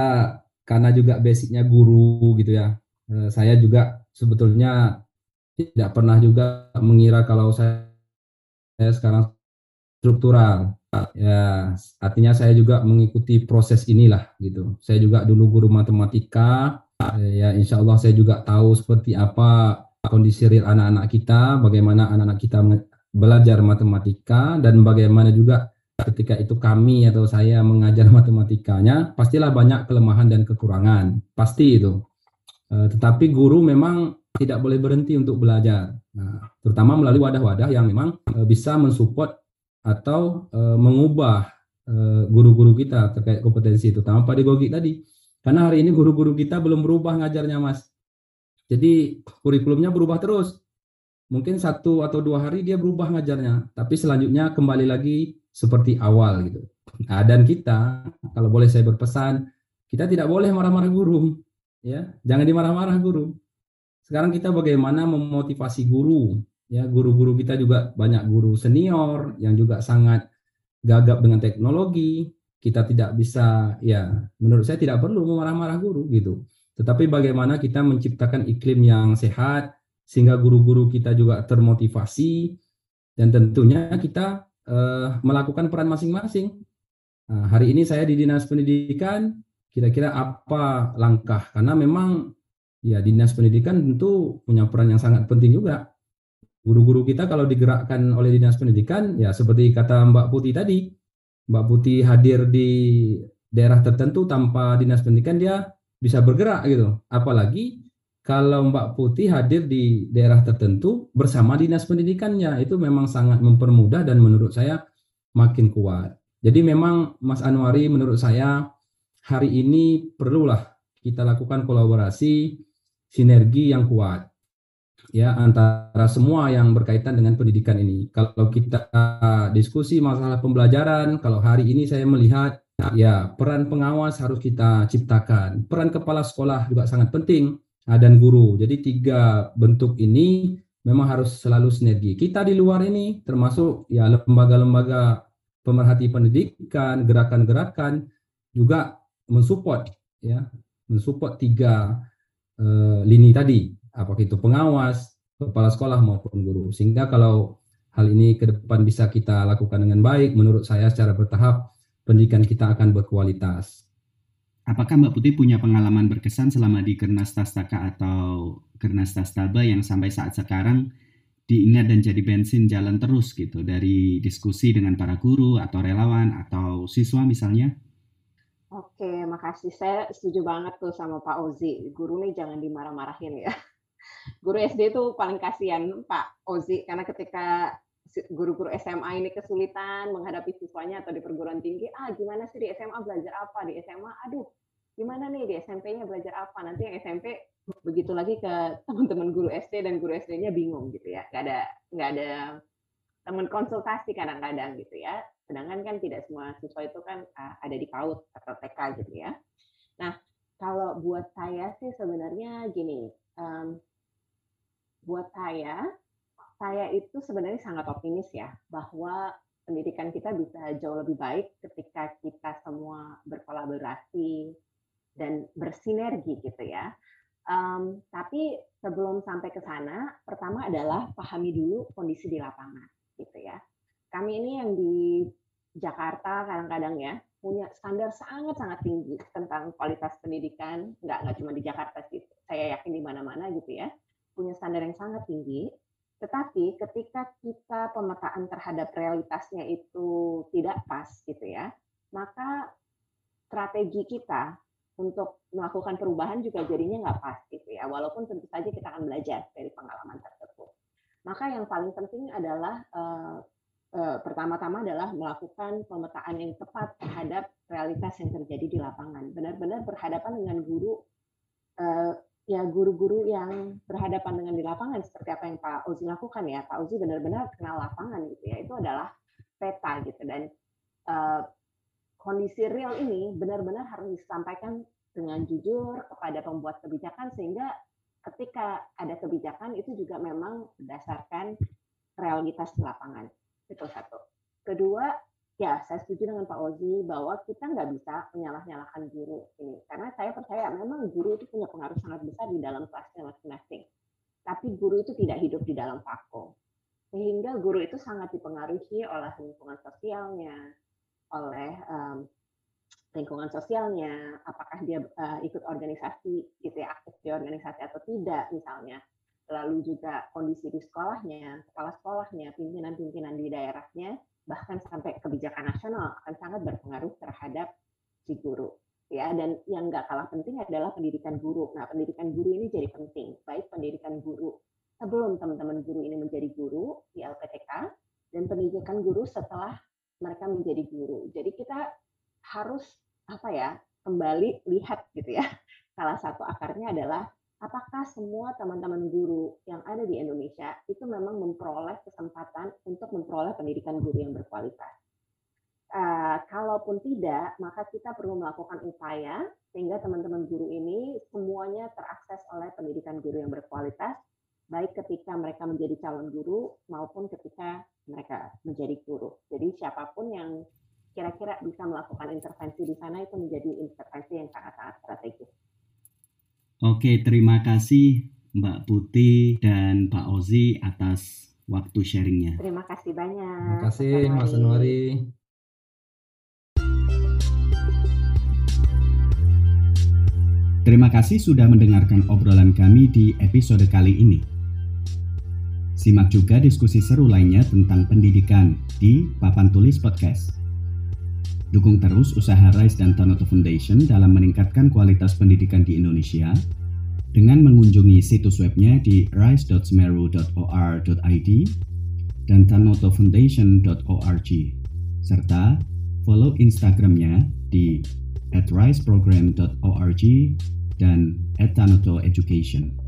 karena juga basicnya guru gitu ya. Eh, saya juga sebetulnya tidak pernah juga mengira kalau saya, saya sekarang struktural. Ya artinya saya juga mengikuti proses inilah gitu. Saya juga dulu guru matematika. Ya insya Allah saya juga tahu seperti apa kondisi real anak-anak kita bagaimana anak-anak kita belajar matematika dan bagaimana juga ketika itu kami atau saya mengajar (laughs) matematikanya pastilah banyak kelemahan dan kekurangan pasti itu e, tetapi guru memang tidak boleh berhenti untuk belajar nah, terutama melalui wadah-wadah yang memang e, bisa mensupport atau uh, mengubah guru-guru kita terkait kompetensi itu tanpa pedagogi tadi. Karena hari ini guru-guru kita belum berubah ngajarnya, Mas. Jadi kurikulumnya berubah terus. Mungkin satu atau dua hari dia berubah ngajarnya, tapi selanjutnya kembali lagi seperti awal gitu. Nah, dan kita, kalau boleh saya berpesan, kita tidak boleh marah-marah guru, ya, jangan dimarah-marah guru. Sekarang kita bagaimana memotivasi guru ya guru-guru kita juga banyak guru senior yang juga sangat gagap dengan teknologi kita tidak bisa ya menurut saya tidak perlu memarah-marah guru gitu tetapi bagaimana kita menciptakan iklim yang sehat sehingga guru-guru kita juga termotivasi dan tentunya kita uh, melakukan peran masing-masing. Nah, hari ini saya di dinas pendidikan kira-kira apa langkah? Karena memang ya dinas pendidikan tentu punya peran yang sangat penting juga. Guru-guru kita kalau digerakkan oleh Dinas Pendidikan, ya seperti kata Mbak Putih tadi, Mbak Putih hadir di daerah tertentu tanpa Dinas Pendidikan dia bisa bergerak gitu. Apalagi kalau Mbak Putih hadir di daerah tertentu bersama Dinas Pendidikannya, itu memang sangat mempermudah dan menurut saya makin kuat. Jadi memang Mas Anwari menurut saya hari ini perlulah kita lakukan kolaborasi sinergi yang kuat ya antara semua yang berkaitan dengan pendidikan ini. Kalau kita diskusi masalah pembelajaran, kalau hari ini saya melihat ya peran pengawas harus kita ciptakan. Peran kepala sekolah juga sangat penting dan guru. Jadi tiga bentuk ini memang harus selalu sinergi. Kita di luar ini termasuk ya lembaga-lembaga pemerhati pendidikan, gerakan-gerakan juga mensupport ya, mensupport tiga uh, lini tadi apakah itu pengawas, kepala sekolah maupun guru. Sehingga kalau hal ini ke depan bisa kita lakukan dengan baik, menurut saya secara bertahap pendidikan kita akan berkualitas. Apakah Mbak Putih punya pengalaman berkesan selama di Kernas Tastaka atau Kernas Tastaba yang sampai saat sekarang diingat dan jadi bensin jalan terus gitu dari diskusi dengan para guru atau relawan atau siswa misalnya? Oke, makasih. Saya setuju banget tuh sama Pak Ozi. Guru nih jangan dimarah-marahin ya (laughs) guru SD itu paling kasihan Pak Ozi karena ketika guru-guru SMA ini kesulitan menghadapi siswanya atau di perguruan tinggi, ah gimana sih di SMA belajar apa di SMA, aduh gimana nih di SMP-nya belajar apa nanti yang SMP begitu lagi ke (laughs) teman-teman guru SD dan guru SD-nya bingung gitu ya, nggak ada nggak ada teman konsultasi kadang-kadang gitu ya. Sedangkan kan tidak semua siswa itu kan uh, ada di PAUD atau TK gitu ya. Nah, kalau buat saya sih sebenarnya gini, um, buat saya, saya itu sebenarnya sangat optimis ya bahwa pendidikan kita bisa jauh lebih baik ketika kita semua berkolaborasi dan bersinergi gitu ya. Um, tapi sebelum sampai ke sana, pertama adalah pahami dulu kondisi di lapangan gitu ya. Kami ini yang di Jakarta kadang-kadang ya punya standar sangat-sangat tinggi tentang kualitas pendidikan, nggak nggak cuma di Jakarta sih, saya yakin di mana-mana gitu ya, punya standar yang sangat tinggi. Tetapi ketika kita pemetaan terhadap realitasnya itu tidak pas gitu ya, maka strategi kita untuk melakukan perubahan juga jadinya nggak pas gitu ya, walaupun tentu saja kita akan belajar dari pengalaman tersebut. Maka yang paling penting adalah uh, uh, pertama-tama adalah melakukan pemetaan yang tepat terhadap realitas yang terjadi di lapangan. Benar-benar berhadapan dengan guru uh, ya guru-guru yang berhadapan dengan di lapangan seperti apa yang Pak Uzi lakukan ya. Pak Uzi benar-benar kenal lapangan gitu ya. Itu adalah peta gitu dan uh, kondisi real ini benar-benar harus disampaikan dengan jujur kepada pembuat kebijakan sehingga ketika ada kebijakan itu juga memang berdasarkan realitas di lapangan. Itu satu. Kedua, ya saya setuju dengan Pak Ozi bahwa kita nggak bisa menyalah-nyalahkan guru ini. Karena saya percaya memang guru itu punya pengaruh sangat besar di dalam kelasnya masing-masing. Tapi guru itu tidak hidup di dalam vakum. Sehingga guru itu sangat dipengaruhi oleh lingkungan sosialnya, oleh um, lingkungan sosialnya, apakah dia uh, ikut organisasi, gitu ya, aktif di organisasi atau tidak, misalnya lalu juga kondisi di sekolahnya, kepala sekolahnya, pimpinan-pimpinan di daerahnya, bahkan sampai kebijakan nasional akan sangat berpengaruh terhadap si guru. Ya, dan yang nggak kalah penting adalah pendidikan guru. Nah, pendidikan guru ini jadi penting, baik pendidikan guru sebelum teman-teman guru ini menjadi guru di LPTK dan pendidikan guru setelah mereka menjadi guru. Jadi kita harus apa ya kembali lihat gitu ya. (laughs) Salah satu akarnya adalah apakah semua teman-teman guru yang ada di Indonesia itu memang memperoleh kesempatan untuk memperoleh pendidikan guru yang berkualitas. Uh, kalaupun tidak, maka kita perlu melakukan upaya sehingga teman-teman guru ini semuanya terakses oleh pendidikan guru yang berkualitas, baik ketika mereka menjadi calon guru maupun ketika mereka menjadi guru. Jadi siapa pun yang kira-kira bisa melakukan intervensi di sana itu menjadi intervensi yang sangat-sangat strategis. Oke, terima kasih Mbak Putih dan Pak Ozi atas waktu sharingnya. Terima kasih banyak. Terima kasih Mas Anwari. Terima kasih sudah mendengarkan obrolan kami di episode kali ini. Simak juga diskusi seru lainnya tentang pendidikan di Papan Tulis Podcast. Dukung terus usaha RISE dan Tanoto Foundation dalam meningkatkan kualitas pendidikan di Indonesia dengan mengunjungi situs webnya di rise.semeru.or.id dan tanotofoundation.org serta follow Instagramnya di at riseprogram.org dan at tanotoeducation.